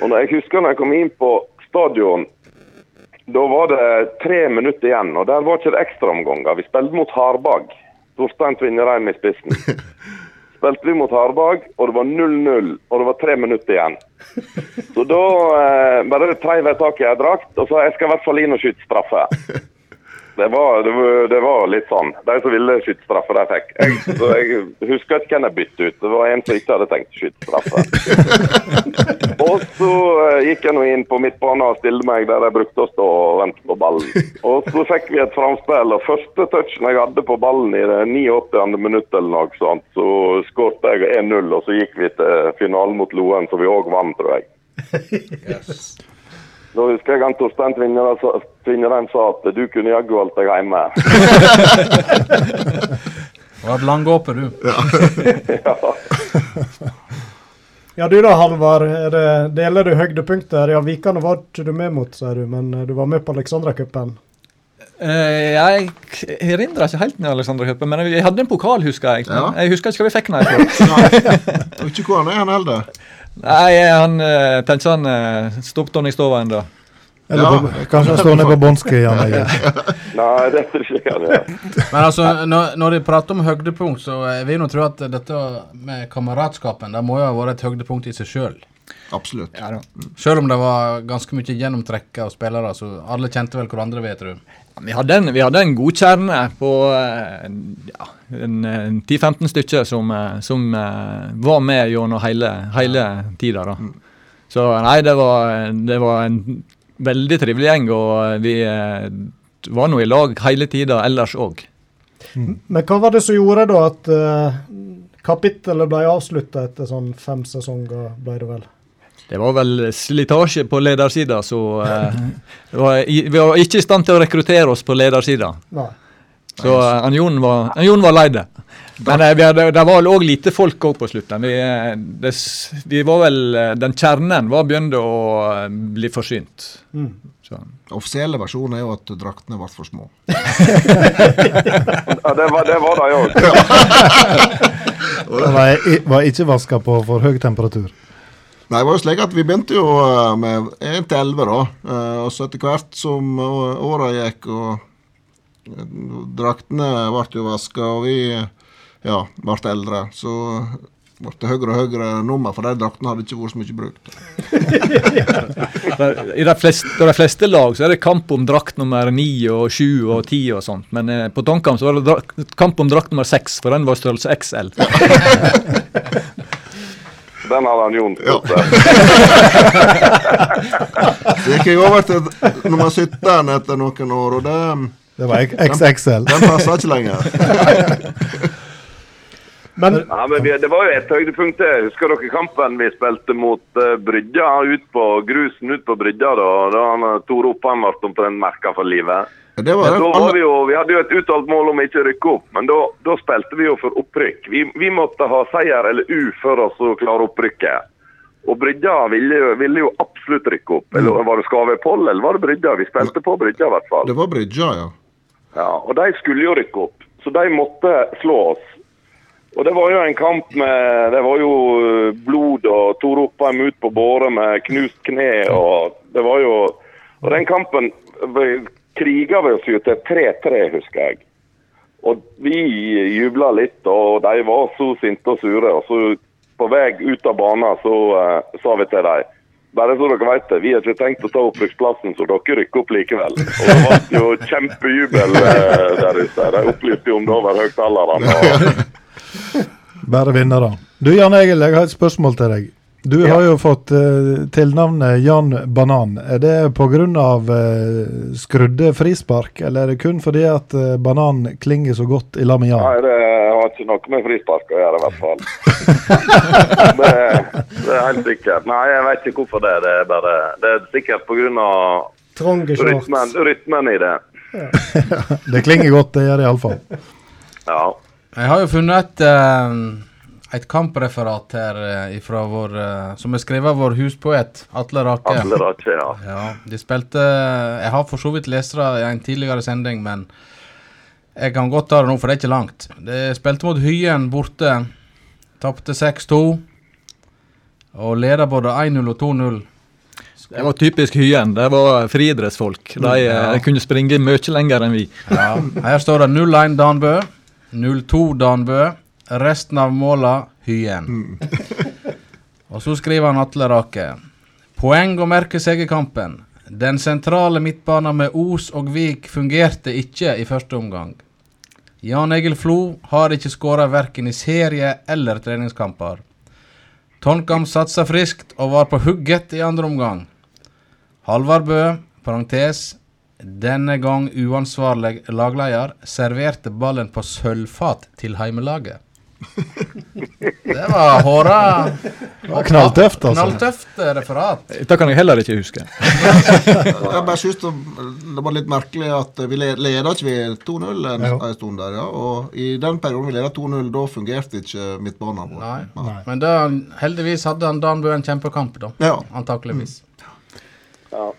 Og når jeg husker når jeg kom inn på stadion da var det tre minutter igjen, og der var ikke det ekstraomganger. Vi spilte mot Harbag. Torstein Tvinnereim i spissen. Spilte vi mot Harbag, og det var 0-0, og det var tre minutter igjen. Så da eh, bare treiv jeg tak i ei drakt og sa jeg skal i hvert fall inn og skyte straffe. Det var, det, var, det var litt sånn. De som ville skyte straffe, de fikk. Jeg, så jeg husker ikke hvem jeg bytte ut. Det var en som ikke hadde tenkt å skyte straffe. Og så eh, gikk jeg nå inn på midtbanen og stilte meg der jeg brukte å stå og vente på ballen. Og så fikk vi et framspill, og første touchen jeg hadde på ballen i det 89. minutt eller noe sånt, så skåret jeg 1-0, og så gikk vi til finalen mot Loen, så vi òg vant, tror jeg. Da husker jeg han Torstein Tvinnereim sa- at du kunne jaggu holdt deg hjemme. Du har hatt langgåpe, du. Ja, ja du da, Halvard. Er deler du høydepunkter? Ja, Vikane var ikke du med mot, sier du, men eh, du var med på Alexandra-cupen. Uh, jeg erindrer ikke helt med Alexander Høppe, men jeg hadde en pokal, husker jeg. Ja. Jeg husker ikke hva vi fikk den fra. Jeg vet ikke hvor han er, han heller. Nei, han uh, tenkte han uh, stoppet han i stova ennå. Eller Ja. på, kanskje han står nede på Egil. Nei, det tror ikke han. Men altså, når, når de prater om høydepunkt, så jeg vil jo tro at dette med kameratskapen, det må jo ha vært et høydepunkt i seg sjøl. Absolutt. Ja. Sjøl om det var ganske mye gjennomtrekk av spillere, så alle kjente vel hverandre, vet du. Vi hadde, en, vi hadde en god kjerne på eh, ja, en, en 10-15 stykker som, eh, som eh, var med gjennom hele, hele tida. Da. Så nei, det var, det var en veldig trivelig gjeng, og vi var nå i lag hele tida ellers òg. Men hva var det som gjorde da at uh, kapittelet ble avslutta etter sånn fem sesonger, ble det vel? Det var vel slitasje på ledersida, så eh, var, vi var ikke i stand til å rekruttere oss på ledersida. Så eh, Jon var, Jon var lei det. Men eh, vi hadde, det var òg lite folk òg på slutten. Vi, eh, det, vi var vel, eh, Den kjernen var begynt å eh, bli forsynt. Mm. Offisielle versjonen er jo at draktene ble for små. Ja, det var det var det òg. Det var, var ikke vaska på for høy temperatur. Nei, det var jo slik at Vi begynte jo eh, med 1 til 11, da. Eh, Og så etter hvert som åra gikk og eh, draktene ble jo vaska, og vi ja, ble eldre, så ble det høyere og høyere nummer, for de draktene hadde ikke vært så mye brukt. I de fleste, de fleste lag så er det kamp om drakt nummer 9 og 7 og 10 og sånt. Men eh, på Tonkamp så var det kamp om drakt nummer 6, for den var størrelse XL. Den hadde han Jon Ja. stått der. Så gikk jeg over til nummer 17 etter noen år, og det, Det var XXL. den passa ikke lenger. Men Ja, men vi, Det var jo et høydepunkt. det. Husker dere kampen vi spilte mot uh, Brydja? Ut på grusen ut på Brydja da, da han eh, Tor Oppheim ble omtrent merka for livet. Det var det. da var vi, jo, vi hadde jo et uttalt mål om å ikke rykke opp, men da, da spilte vi jo for opprykk. Vi, vi måtte ha seier eller U for oss å klare opprykket. Og Brydja ville, ville jo absolutt rykke opp. Eller Var det Skavepoll eller var det Brydja? Vi spilte på Brydja i hvert fall. det var Brydja, ja. Ja, og de skulle jo rykke opp, så de måtte slå oss. Og det var jo en kamp med Det var jo eh, blod og Tor Oppheim ut på båre med knust kne og Det var jo Og den kampen kriga vi oss jo til 3-3, husker jeg. Og vi jubla litt, og de var så sinte og sure. Og så på vei ut av banen så uh, sa vi til dem bare så dere vet det, vi har ikke tenkt å ta opprykksplassen, så dere rykker opp likevel. Og det ble jo kjempejubel uh, der ute. De opplyste jo om det over høyttalerne. og- Bare vinnere. Du Jan Egil, jeg har et spørsmål til deg. Du har jo fått uh, tilnavnet Jan Banan. Er det pga. Uh, skrudde frispark, eller er det kun fordi at uh, banan klinger så godt i lag med Jan? Nei, det har ikke noe med frispark å gjøre, i hvert fall. det, det er helt sikkert. Nei, jeg vet ikke hvorfor det. Det er bare Det er sikkert pga. rytmen, rytmen i det. Det klinger godt, det gjør det iallfall. Ja. Jeg har jo funnet et, eh, et kampreferat her eh, ifra vår, eh, som er skrevet av vår huspoet Atle Rake. Atle Rake, ja. Ja, de spilte Jeg har for så vidt lest det i en tidligere sending, men jeg kan godt ta det nå, for det er ikke langt. De spilte mot Hyen borte. Tapte 6-2. Og leder både 1-0 og 2-0. Det var typisk Hyen. Det var friidrettsfolk. De, eh, Ja. kunne springe mye lenger enn vi. Ja, her står det 0-1 Danbø, 0-2 Danbø, resten av måla Hyen. Og så skriver han Atle Rake. Poeng å merke seg i kampen. Den sentrale midtbanen med Os og Vik fungerte ikke i første omgang. Jan Egil Flo har ikke skåra verken i serie eller treningskamper. Tonkam satsa friskt og var på hugget i andre omgang. Halvard Bø, parentes, denne gang uansvarlig lagleder, serverte ballen på sølvfat til heimelaget. Det var håra Knalltøft, altså. Knalltøft eh, referat. Dette kan jeg heller ikke huske. Jeg bare synes det, det var litt merkelig at vi le- leda ikke vi 2-0 en, Ja. en stund der, ja. Og i den perioden vi leda 2-0, da fungerte ikke midtbanen vår. Nei. Men da, heldigvis hadde han Dan Bø en kjempekamp, da. Ja. Antakeligvis. ja.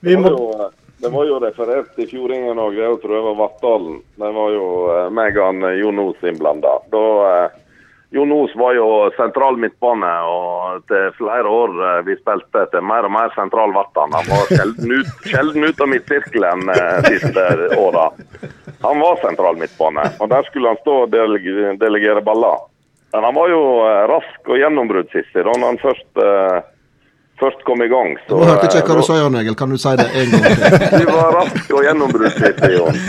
Vi må, eh, det var jo referert i fjordingen òg. det tror det var Vattdalen. Det var jo eh, meg og eh, Jon Os innblanda. Eh, Jon Os var jo sentral midtbane, og til flere år vi spilte til mer og mer sentral ble han. Var sjelden ut, sjelden ut av midtsirkelen de siste åra. Han var sentral midtbane, og der skulle han stå og delegere, baller. Men han var jo rask og gjennombruddshissig da han først, først kom i gang. Så, Nå hørte ikke hva eh, du sa, Jan Egil. Kan du si det en gang til? du var rask og gjennombruddsvittig, Jon.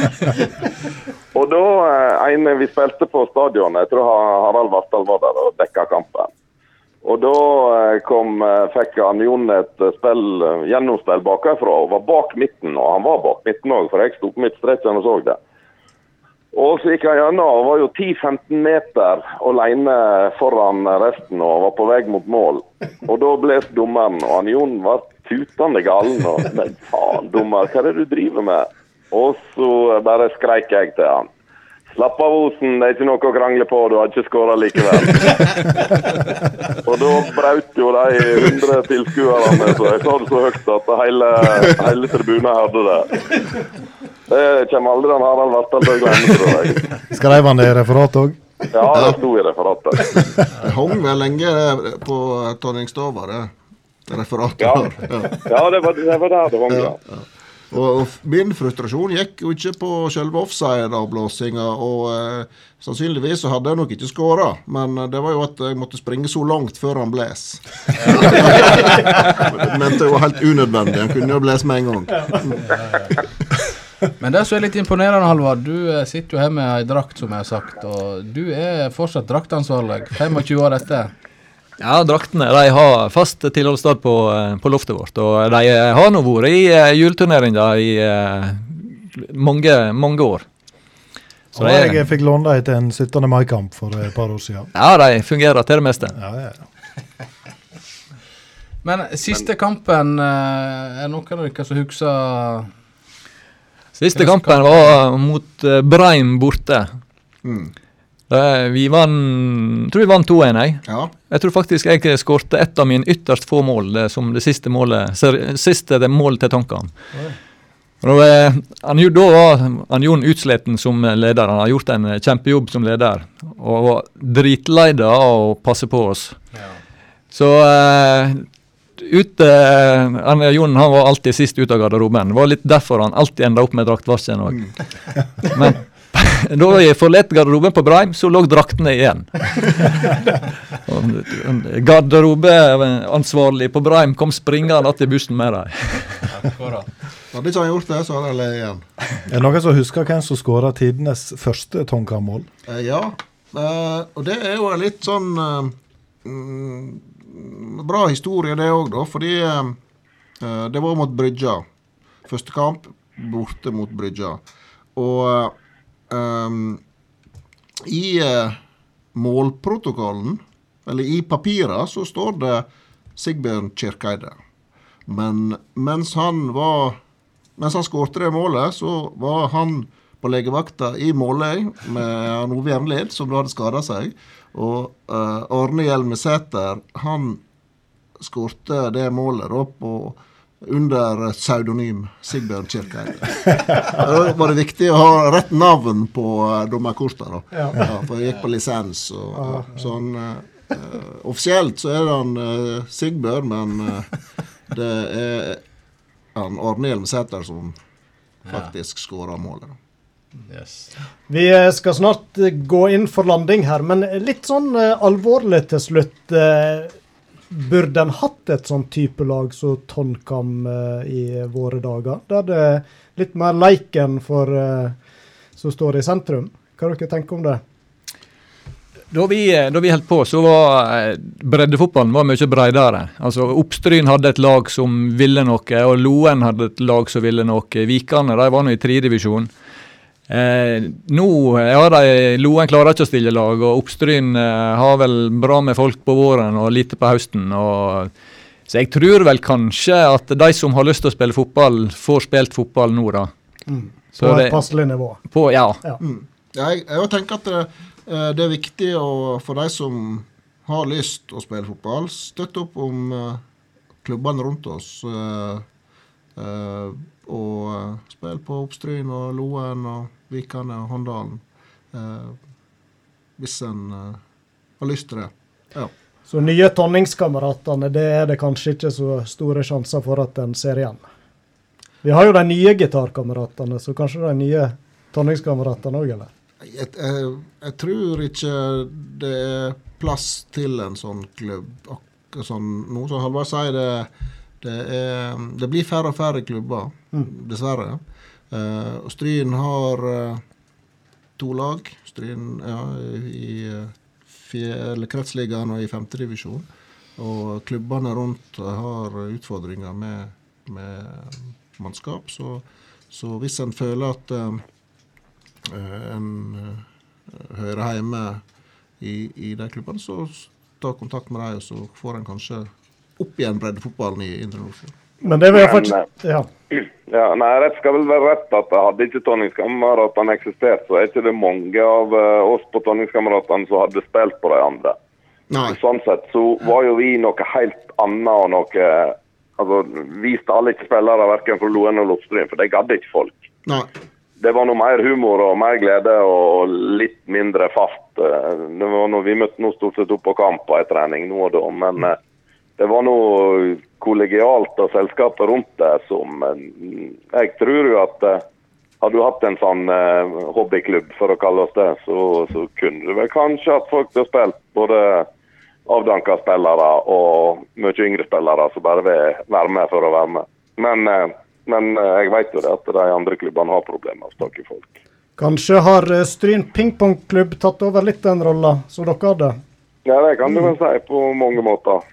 Og da eh, en vi spilte på stadionet, jeg tror Harald Vartdal var der og dekka kampen. Og da eh, kom, eh, fikk han Jon et eh, spill, eh, gjennomspill bakfra og var bak midten. Og han var bak midten òg, for jeg sto på midtstreken og så det. Og så gikk han gjennom og var jo 10-15 meter alene foran resten og var på vei mot mål. Og da ble dommeren, og han Jon var tutende galen. og Men faen, dommer, hva er det du driver med? Og så bare skreik jeg til han. Slapp av, Osen. Det er ikke noe å krangle på. Du har ikke skåra likevel. og da brøt jo de 100 tilskuerne, så jeg sa det så høyt at hele, hele tribunen hørte det. Det kommer aldri han Harald Vartdal til å glemme, tror jeg. Skrev han det i referatet òg? Ja, det sto i referatet. Det hang vel lenge på Tonningstova, det referatet. Ja. Ja, det var, det var der det hang, ja. Og, min frustrasjon gikk jo ikke på selve offside-avblåsinga, og eh, sannsynligvis så hadde jeg nok ikke skåra, men eh, det var jo at jeg måtte springe så langt før han bles. det mente jeg var helt unødvendig. Han kunne jo bles med en gang. Men det som er litt imponerende, Halvard, du eh, sitter jo her med ei drakt, som jeg har sagt, og du er fortsatt draktansvarlig 25 år etter. Ja, draktene de har fast tilholdssted på, eh, på loftet vårt. Og de eh, har nå vært i uh, juleturneringer i eh, mange, mange år. Så Og er- jeg fikk låne dem til en 17. mai-kamp for et par år siden. ja, de fungerer til det meste. Ja, ja, ja. Men siste kampen, eh, er noen av dere som husker Siste kampen var mot eh, Breim borte. Mm. Eh, vi vant tror vi vant 2-1, jeg. Ja. Jeg tror faktisk jeg skårte ett av mine ytterst få mål det, som det siste målet ser- siste det målet til Tonkan. Og Da, eh, han, da var han Jon utsleten som leder. Han har gjort en eh, kjempejobb som leder. Og var dritlei av å passe på oss. Så uh, ute han, Jon han var alltid sist ut av garderoben. Det var litt derfor han alltid enda opp med draktvarselen òg. Men da jeg forlot garderoben på Breim, så lå draktene igjen. Garderobeansvarlig på Breim kom springende til bussen med dem. Hadde ikke han gjort det, så hadde han ledd igjen. Er det noen som husker hvem som skåra tidenes første Tonka-mål? Eh, ja, eh, og det er jo en litt sånn eh, mm, bra historie, det òg, da. Fordi eh, eh, det var mot Brygja. Første kamp borte mot Brygja. Og eh, um, i uh, målprotokollen, eller i papira, så står det Sigbjørn Kirkeide. Men mens han var Mens han skårte det målet, så var han på legevakta i Måløy med Ove Jevnlid, som da hadde skada seg. Og uh, Arne Hjelmeseter, han skårte det målet da på under pseudonym Sigbjørn Kirkeide. Da var det viktig å ha rett navn på dommerkortet. dommerkortene, da. Ja. for jeg gikk på lisens. Og, ja, sånn, han, eh, eh, offisielt så er han uh, Sigbjørn, men uh, det er han Arne Hjelmeseter som faktisk skåra målet. da. Vi eh, skal snart eh, gå inn for landing her, men litt sånn eh, alvorlig til slutt. Eh, Burde en hatt et sånn type lag som Tonkam uh, i våre dager? Der det er litt mer leiken for uh, som står i sentrum. Hva dere tenker om det? Da vi, da vi holdt på, så var eh, breddefotballen var mye bredere. Altså, Oppstryn hadde et lag som ville noe, og Loen hadde et lag som ville noe. Vikane de var nå i tredjedivisjon. Eh, nå ja, de, Loen klarer ikke å stille lag, og Oppstryn eh, har vel bra med folk på våren og lite på høsten. Og, så jeg tror vel kanskje at de som har lyst til å spille fotball, får spilt fotball nå, da. Så På et passelig nivå. På, ja. Ja. Mm. jeg, jeg tenker at det, eh, det er viktig å, for de som har lyst å spille fotball, støtte opp om eh, klubbene rundt oss. eh, og spille på Oppstryn og Loen og Vikane og Håndalen. eh, hvis en eh, har lyst til det. Ja. Så nye Tonningskameratene, det er det kanskje ikke så store sjanser for at en ser igjen. Vi har jo de nye gitarkameratene, så kanskje de nye Tonningskameratene òg, eller? Jeg, jeg, jeg tror ikke det er plass til en sånn klubb. Akkurat sånn, noe som Halvard sier, det, det, er, det blir færre og færre klubber, dessverre. Og Stryn har uh, to lag. Stryn ja, i uh, kretsligaen og i femtedivisjon. Og klubbene rundt har utfordringer med, med mannskap. Så, så hvis en føler at en hører hjemme i, i de klubbene, så ta kontakt med dem, og så får en kanskje opp igjen breddefotballen i Indre Nordfjord. Men det vil jeg fortsatt Ja. Ja, nei, Rett skal vel være rett at hadde ikke Tonningskameratene eksistert, så er ikke det mange av eh, oss på Tonningskameratene som hadde spilt på de andre. Nei. Sånn sett så var jo vi noe helt annet og noe Altså, vi stjal ikke spillere verken fra Loen og Lofstryn, for det gadd ikke folk. Nei. Det var noe mer humor og mer glede og litt mindre fast. eh, Det var noe, vi møtte nå stort sett opp på kamp på en trening nå og da, men eh, det var noe kollegialt og selskapet rundt det som eh, Jeg tror jo at eh, hadde du hatt en sånn eh, hobbyklubb, for å kalle oss det, så, så kunne du vel kanskje hatt folk til å spille både avdanka spillere og mye yngre spillere som bare vil være med for å være med. Men, eh, men eh, jeg vet jo det at de andre klubbene har problemer med å snakke folk. Kanskje har Stryn pingpongklubb tatt over litt den rolla som dere hadde? Ja, det kan du vel si på mange måter.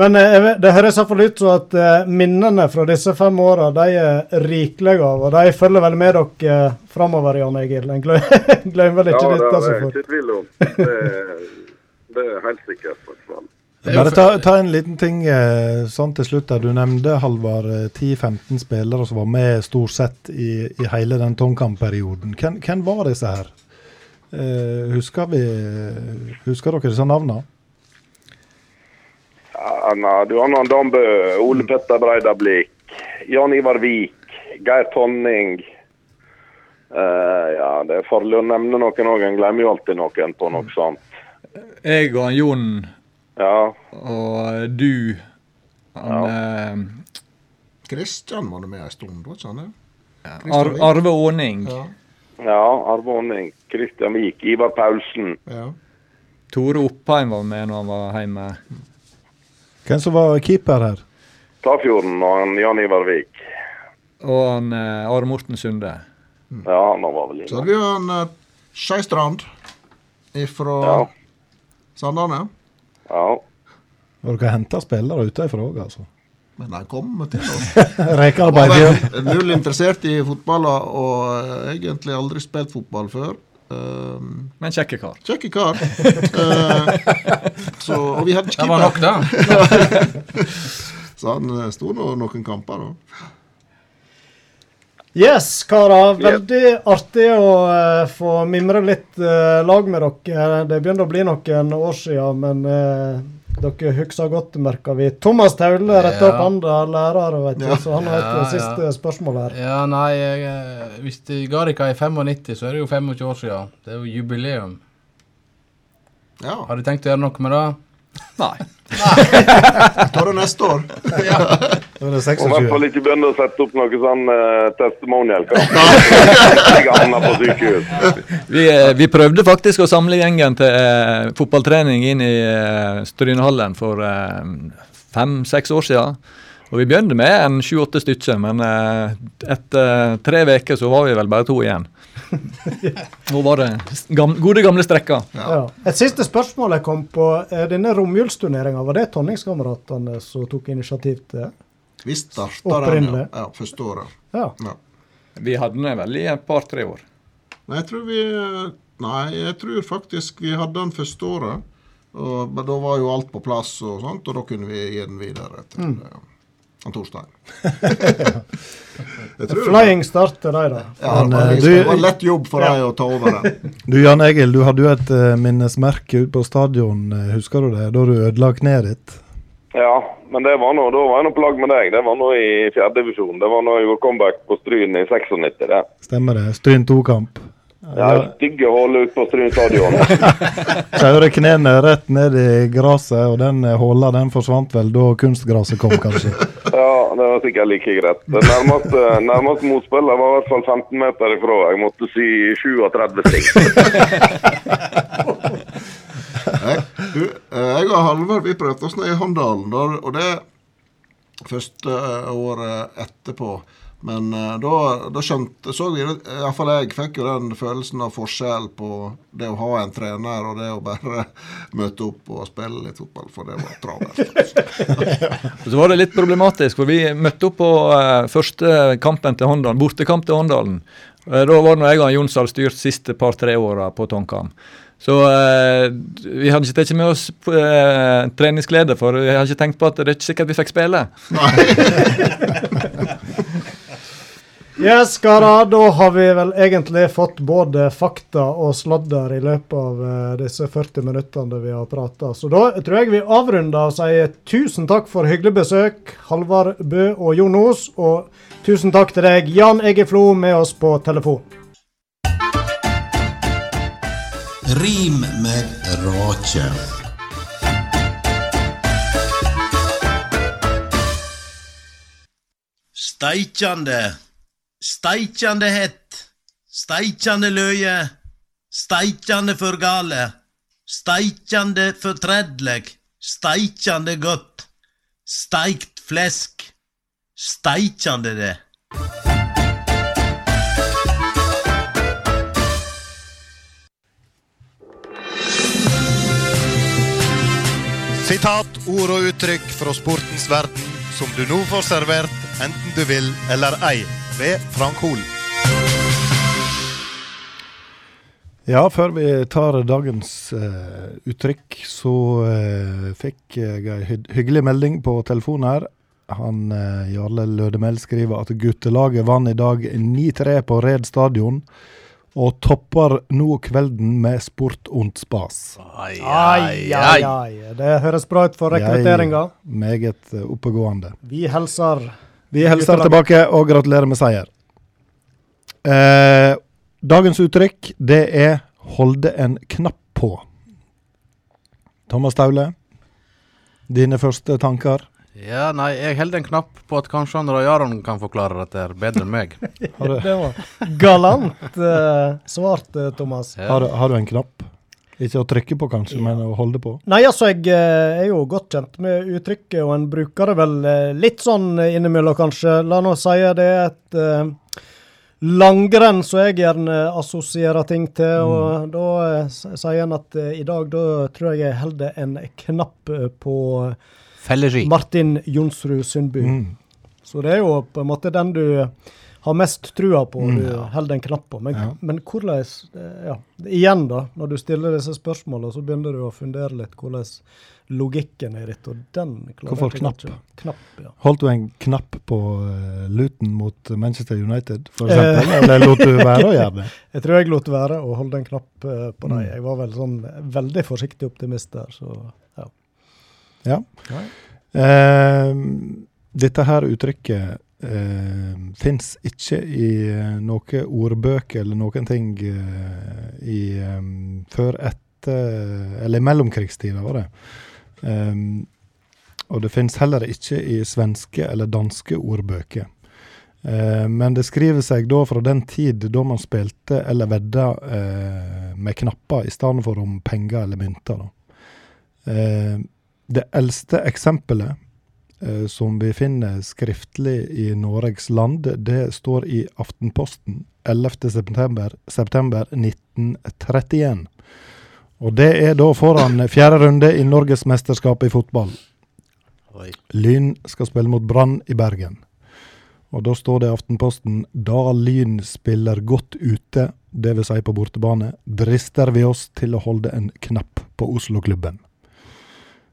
Men eh, det høres iallfall ut som at eh, minnene fra disse fem åra de er rikelige av, og de følger vel med dere eh, framover, Jan Egil. En glem- glemmer vel ikke Ja, det dette så Det er ikke tvil om. Det, det er helt sikkert. hvert. Bare ta, ta en liten ting sånn til slutt. der. Du nevnte Halvard eh, 10-15 spillere som var med stort sett i, i hele den Tongkamp-perioden. Hvem, hvem var disse her? Eh, husker, vi, husker dere disse navnene? Ja, nei, du har noen Dambø, Ole Petter Breidablikk, Jan Ivar Vik, Geir Tonning. Uh, ja, det er farlig å nevne noen òg. En glemmer jo alltid noen på noe sånt. Jeg og Jon Ja, og du han, eh, Kristian var det med en stund, var ikke han det? Ar Arve Åning, Ja. ja Arve Aaning, Kristian Vik, Ivar Paulsen. ja. Tore Oppheim var med når han var hjemme. Hvem som var keeper her? Tafjorden og han Jan Ivar Vik. Og han eh, Are Morten Sunde. Ja, han var vel Så har hadde vi jo en uh, Skeistrand ifra Ja. Sandane. Ja. Har dere henta spillere utenfra òg, altså? Men han kom til oss. Rekearbeid. Ja. null interessert i fotball og eh, egentlig aldri spilt fotball før. Um, Men kjekke kar. Kjekke kar. Eh, så, og vi hadde ikke Det var nok, da. Så han eh, sto nå noen kamper, da. Yes, karer. Veldig artig å uh, få mimre litt uh, lag med dere. Det begynner å bli noen år siden, men eh, dere husker godt, merker vi. Thomas Taule retter Ja. opp andre lærere, vet du, Ja. så han har et Ja, ja. siste spørsmål her. Ja, nei, jeg, eh, hvis de ga dere i 95, så er det jo 25 år siden. Det er jo jubileum. Ja. Har du tenkt å gjøre noe med det? Nei. nei. Ta det neste år. Da i hvert fall ikke begynne å sette opp noe sånn uh, testimonial. Vi, eh, vi prøvde faktisk å samle gjengen til uh, fotballtrening inn i uh, Strynehallen for uh, fem-seks år siden. Og vi begynte med en sju-åtte stykker, men uh, etter tre uker så var vi vel bare to igjen. Nå var det gamle, gode, gamle strekker. Ja. Et siste spørsmål jeg kom på. Denne romjulsturneringa, var det Tonningskameratene som tok initiativ til? det? Vi starta den, ja. Ja. Første året. Ja. Ja. Vi hadde den vel i et par-tre år. Nei, jeg tror vi Nei, jeg tror faktisk vi hadde den første året. Og, men da var jo alt på plass, og sånt, og da kunne vi gi den videre til mm. han Torstein. Flying start til deg, da. Ja, Men, det var, eh, det var lett jobb for deg å ta over den. Du Jan Egil, du hadde jo et uh, minnesmerke ute på stadion, eh, husker du det? Da du ødela kneet ditt. Ja, men det var nå, da var jeg nå på lag med deg. Det var nå i fjerdedivisjon. Det var nå jeg gjorde comeback på Stryn i 96. det. Stemmer det? Stryn 2-kamp. Ja, stygge hull ute på Stryn stadion. Kjøre knærne rett ned i gresset, og den eh, håla den forsvant vel da kunstgresset kom, kanskje. Ja, det var sikkert like greit. Det nærmeste, nærmeste motspiller var i hvert fall 15 meter ifra. Jeg måtte si 37 sting. Jeg, du, eh, jeg og Halvard vi prøvde oss ned i Håndalen, og det første eh, året etterpå. Men eh, da, da skjønte så vi, iallfall jeg fikk jo den følelsen av forskjell på det å ha en trener og det å bare møte opp og spille litt fotball, for det var travelt. Så var det litt problematisk, for vi møtte opp på første kampen til Håndalen, bortekamp til Håndalen. Da var det jeg og Jonsdal styrt siste par-tre åra på Tongkam. Så eh, vi hadde ikke tatt med oss eh, treningsglede, for vi hadde ikke tenkt på at det er ikke sikkert vi fikk spille. Yes, karer, da har vi vel egentlig fått både fakta og sladder i løpet av eh, disse 40 minuttene vi har prata. Så da tror jeg vi avrunder og sier tusen takk for hyggelig besøk, Halvard Bø og Jon Os. Og tusen takk til deg, Jan Egeflo, med oss på telefon. Rim med rake. Steikjande, steikjande hett, steikjande løye, steikjande for gale, steikjande fortredelig, steikjande godt, steikt flesk, steikjande det. Sitat, ord og uttrykk fra sportens verden som du nå får servert, enten du vil eller ei, ved Frank Hol. Ja, før vi tar dagens uh, uttrykk, så uh, fikk jeg ei hy hyggelig melding på telefonen her. Han uh, Jarle Lødemel skriver at guttelaget vant i dag 9-3 på Red stadion. Og topper nå kvelden med sport und spas. Ai, Ai, ai, ai. Det høres bra ut for rekrutteringa. Meget eh, oppegående. Vi hilser Vi hilser tilbake og gratulerer med seier. Eh, dagens uttrykk, det er 'holde en knapp på'. Thomas Taule, dine første tanker? Ja, nei, jeg holder en knapp på at kanskje han Roy Aron kan forklare dette her bedre enn meg. Har du, Det var galant uh, svart, eh, Thomas. Ja. har, du, har du en knapp? Ikke å trykke på, kanskje, men å holde på? Nei, altså, jeg eh, er jo godt kjent med uttrykket, og en bruker det vel litt sånn innimellom, kanskje. La nå si det er et uh, langrenn som jeg gjerne assosierer ting til, og da sier en at uh, i dag da tror jeg jeg holder en knapp på på Felleski. Martin Jonsrud Sundby. Mm. Så det er jo på en måte den du har mest trua på, Mm. du holder en knapp på. Men, Ja. men hvordan eh, Ja, igjen, da. Når du stiller disse spørsmålene, så begynner du å fundere litt hvordan logikken er ditt, og den klarer Hvorfor knapp? ikke knapp? ja. Holdt du en knapp på uh, Luton mot Manchester United, for eksempel? Eller lot du være å gjøre det? Jeg tror jeg lot være å holde en knapp eh, på dem. Mm. Jeg var vel sånn veldig forsiktig optimist der, så ja. Eh, dette her uttrykket eh, fins ikke i eh, noen ordbøker eller noen ting eh, i em, før etter Eller i mellomkrigstida, var det. Um, og det fins heller ikke i svenske eller danske ordbøker. Eh, men det skriver seg da fra den tid da man spilte eller vedda eh, med knapper i stedet for om penger eller mynter. Eh, det eldste eksempelet eh, som vi finner skriftlig i Norges land, det står i Aftenposten 11. september, september 1931. Og det er da foran fjerde runde i Norgesmesterskapet i fotball. Oi. Lyn skal spille mot Brann i Bergen. Og da står det i Aftenposten da Lyn spiller godt ute, dvs. Si på bortebane, drister vi oss til å holde en knapp på Oslo-klubben.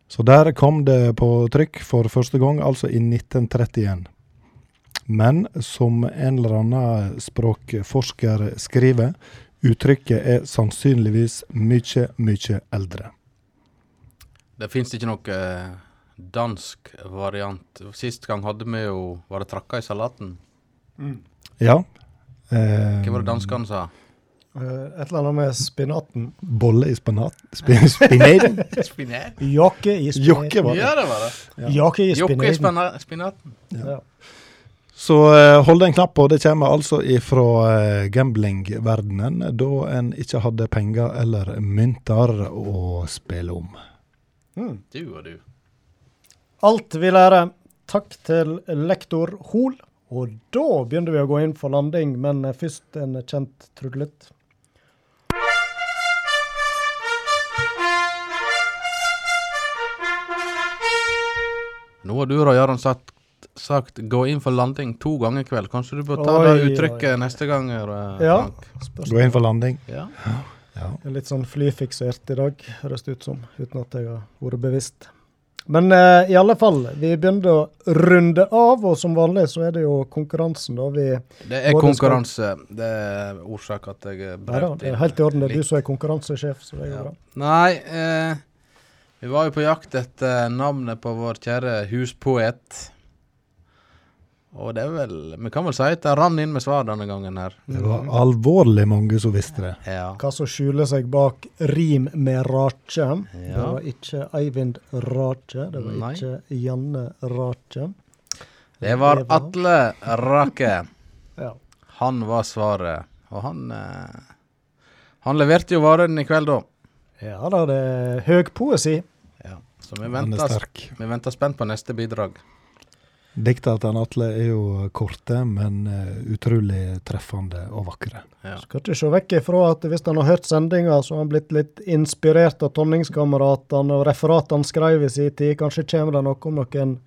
Så der kom det på trykk for første gang, altså i 1931. Men som en eller annen språkforsker skriver, uttrykket er sannsynligvis mye, mye eldre. Det fins ikke noe eh, dansk variant. Sist gang hadde vi jo Var det trakka i salaten? Ja. Eh, Hva var det danskene sa? Eh, et eller annet med spinaten. Bolle i spanat? Spi- Spinaten? Spinat? Jakke i spinaten. Jokke var det. Ja, det var det. Jakke i Jokke i spinaten. spina- spinaten. Ja. Så uh, hold en knapp på. Det kommer altså ifra uh, gamblingverdenen, da en ikke hadde penger eller mynter å spille om. Du og du. Alt vi lærer. Takk til lektor Hol. Og da begynner vi å gå inn for landing, men først en kjent trudelutt. Nå har du, og Jarand sagt, sagt 'gå inn for landing' to ganger i kveld. Kanskje du bør ta Oi, det uttrykket oi. neste gang? eh, Ja. Frank? Gå inn for landing. Ja. Ja. Jeg er litt sånn flyfiksert i dag, høres det ut som, uten at jeg har vært bevisst. Men eh, i alle fall, vi begynner å runde av, og som vanlig så er det jo konkurransen, da. Vi Det er konkurranse. skal-. Det er årsak at jeg brøt inn. det er helt i orden. Det er du som er konkurransesjef, så det går Ja. bra. Nei, eh, vi var jo på jakt etter navnet på vår kjære huspoet. Og det er vel Vi kan vel si at det rann inn med svar denne gangen her. Det var alvorlig mange som visste det. Ja. Hva som skjuler seg bak rim med Rake. Det var ikke Eivind Rake, det var Nei. ikke Janne Rake. Det var Atle Rake. Ja. Han var svaret. Og han eh, Han leverte jo varen i kveld, da. Ja da, det er høg poesi. Ja. Så vi er venter, vi venter spent på neste bidrag. Dikta til Atle er jo korte, men eh, utrolig treffende og vakre. Ja. Skal ikke se vekk ifra at hvis han har hørt sendinga, så har han blitt litt inspirert av Tonningskameratene og referatene han skrev i sin tid. Kanskje kommer det noe om noen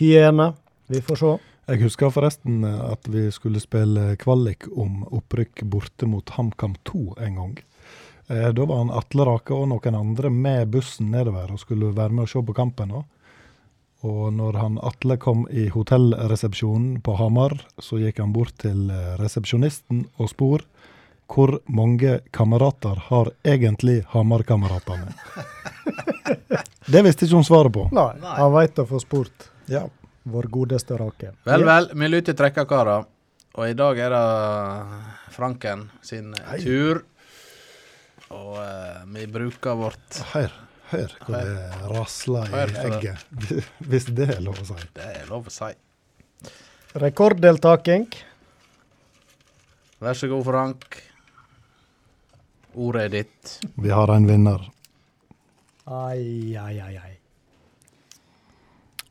hyener. Vi får se. Jeg husker forresten at vi skulle spille kvalik om opprykk borte mot HamKam 2 en gang. Eh, Da var han Atle Rake og noen andre med bussen nedover og skulle være med og se på kampen. også. Og når han Atle kom i hotellresepsjonen på Hamar, så gikk han bort til eh, resepsjonisten og spor hvor mange kamerater har egentlig Hamar-kameratene? Det visste ikke hun svaret på. Nei, han veit å få spurt. Ja. Vår godeste Rake. Vel, vel, vi lytter til trekkakarer. Og i dag er det Franken sin Hei. tur. Og uh, vi bruker vårt Hør, hør hvor det rasler i Hør så det- egget. Hvis det er lov å si. Det er lov å si. Rekorddeltaking. Vær så god, Frank. Ordet er ditt. Vi har en vinner. Ai, ai, ai, ai.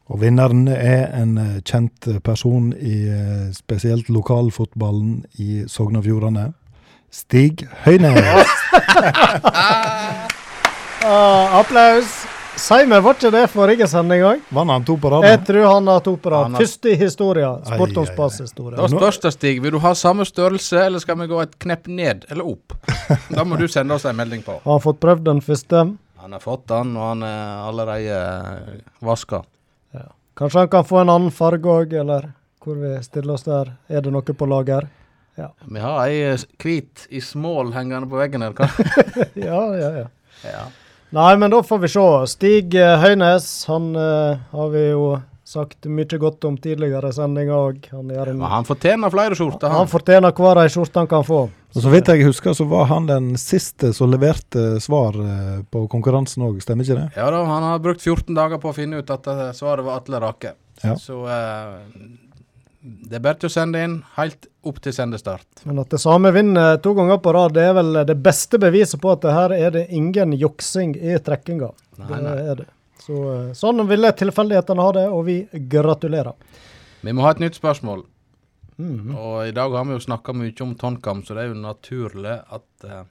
Og vinneren er en eh, kjent person i eh, spesielt lokalfotballen i Sogn og Fjordane. Stig Høynes. Ah, applaus. Si meg, var ikke det forrige sending òg? Vant han to på rad? Jeg tror han har to på rad. Har- Første i historien. Ai, Sport om ai, ai. Da spørs det, Stig. Vil du ha samme størrelse, eller skal vi gå et knepp ned eller opp? Da må du sende oss en melding på. Har han fått prøvd den første? Han har fått den, og han er allerede vaska. Ja. Kanskje han kan få en annen farge òg, eller hvor vi stiller oss der. Er det noe på lager? Vi har ei eh, hvit i smål hengende på veggen her. Hva? Ja, ja, ja. Ja. Nei, men da får vi se. Stig eh, Høynes, han uh, har vi jo sagt mye godt om tidligere sendinger òg. Han, ja, han fortjener flere skjorter, han han. fortjener hver ei skjorte han kan få. Og så vidt jeg husker, så var han den siste som leverte svar på konkurransen òg, stemmer ikke det? Ja da, han har brukt 14 dager på å finne ut at svaret var Atle Rake. Ja. Så eh, det er bare til å sende inn helt opp til sendestart. Men at det samme vinner to ganger på rad, det er vel det beste beviset på at det her er det ingen juksing i trekkinga. Nei, Det nei. er det. Så, eh, sånn ville tilfeldighetene ha det, og vi gratulerer. Vi må ha et nytt spørsmål. Mhm. Og i dag har vi jo snakka mye om Tonnkam, så det er jo naturlig at uh,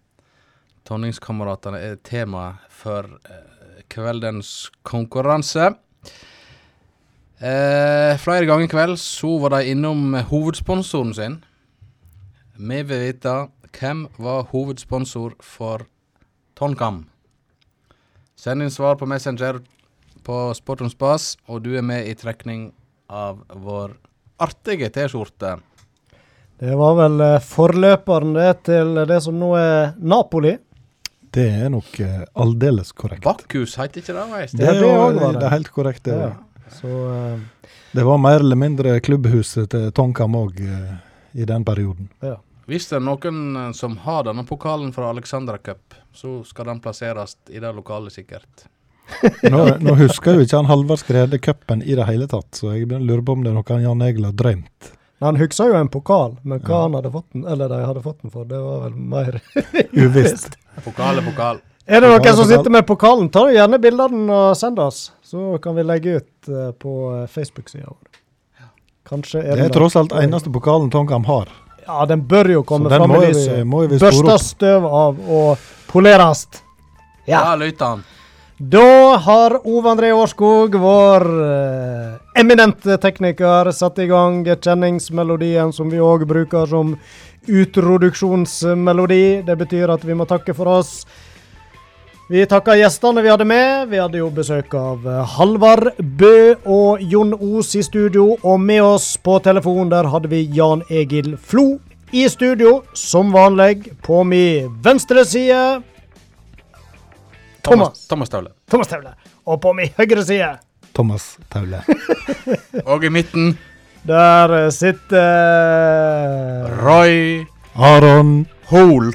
Tonningskameratene er tema for eh, kveldens konkurranse. Eh, flere ganger i kveld så var de innom hovedsponsoren sin. Vi vil vite hvem var hovedsponsor for Tonkam. Send inn svar på Messenger på Sport om spas, og du er med i trekning av vår artige T-skjorte. Det var vel eh, forløperen det til det som nå er Napoli. Det er nok eh, aldeles korrekt. Bakkus heter ikke det? Veist? Det er, det var det. det er helt korrekt, det. Ja. Så eh, Det var mer eller mindre klubbhuset til Tonkam òg i den perioden. Hvis det er noen eh, som har denne pokalen fra Alexandra Cup, så skal den plasseres i det lokalet, sikkert. Nå, nå husker jo ikke han Halvard Skrede cupen i det hele tatt, så jeg begynner å lure på om det er noe Jan Egil har drømt. Han husker jo en pokal, men hva Ja. han hadde fått den, eller de hadde fått den for, det var vel mer Uvisst. Pokal er pokal. Er det Pokal noen som sitter med pokalen, ta gjerne bilde av den og send oss. Så kan vi legge ut eh, på eh, Facebook-sida vår. Kanskje er Det er tross alt eneste pokalen Tonkam har. Ja, den bør jo komme fram i lyset. Børstes støv av og poleres. Ja, Ja. lytter. Da har Ove André Årskog, vår eh, eminente tekniker, satt i gang kjenningsmelodien som vi òg bruker som introduksjonsmelodi. Det betyr at vi må takke for oss. Vi takker gjestene vi hadde med. Vi hadde jo besøk av eh, Halvard Bø og Jon Os i studio. Og med oss på telefon der hadde vi Jan Egil Flo i studio, som vanlig. På min venstre side Thomas. Thomas Taule. Thomas Taule. Og på min høyre side Thomas Taule. Og i midten der sitter Roy Aron Hol.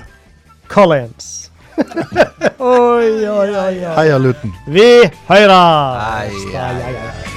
Collins. Oi, oi, oi, oi. Heia Luton. Vi høyrer! Hei, hei, hei.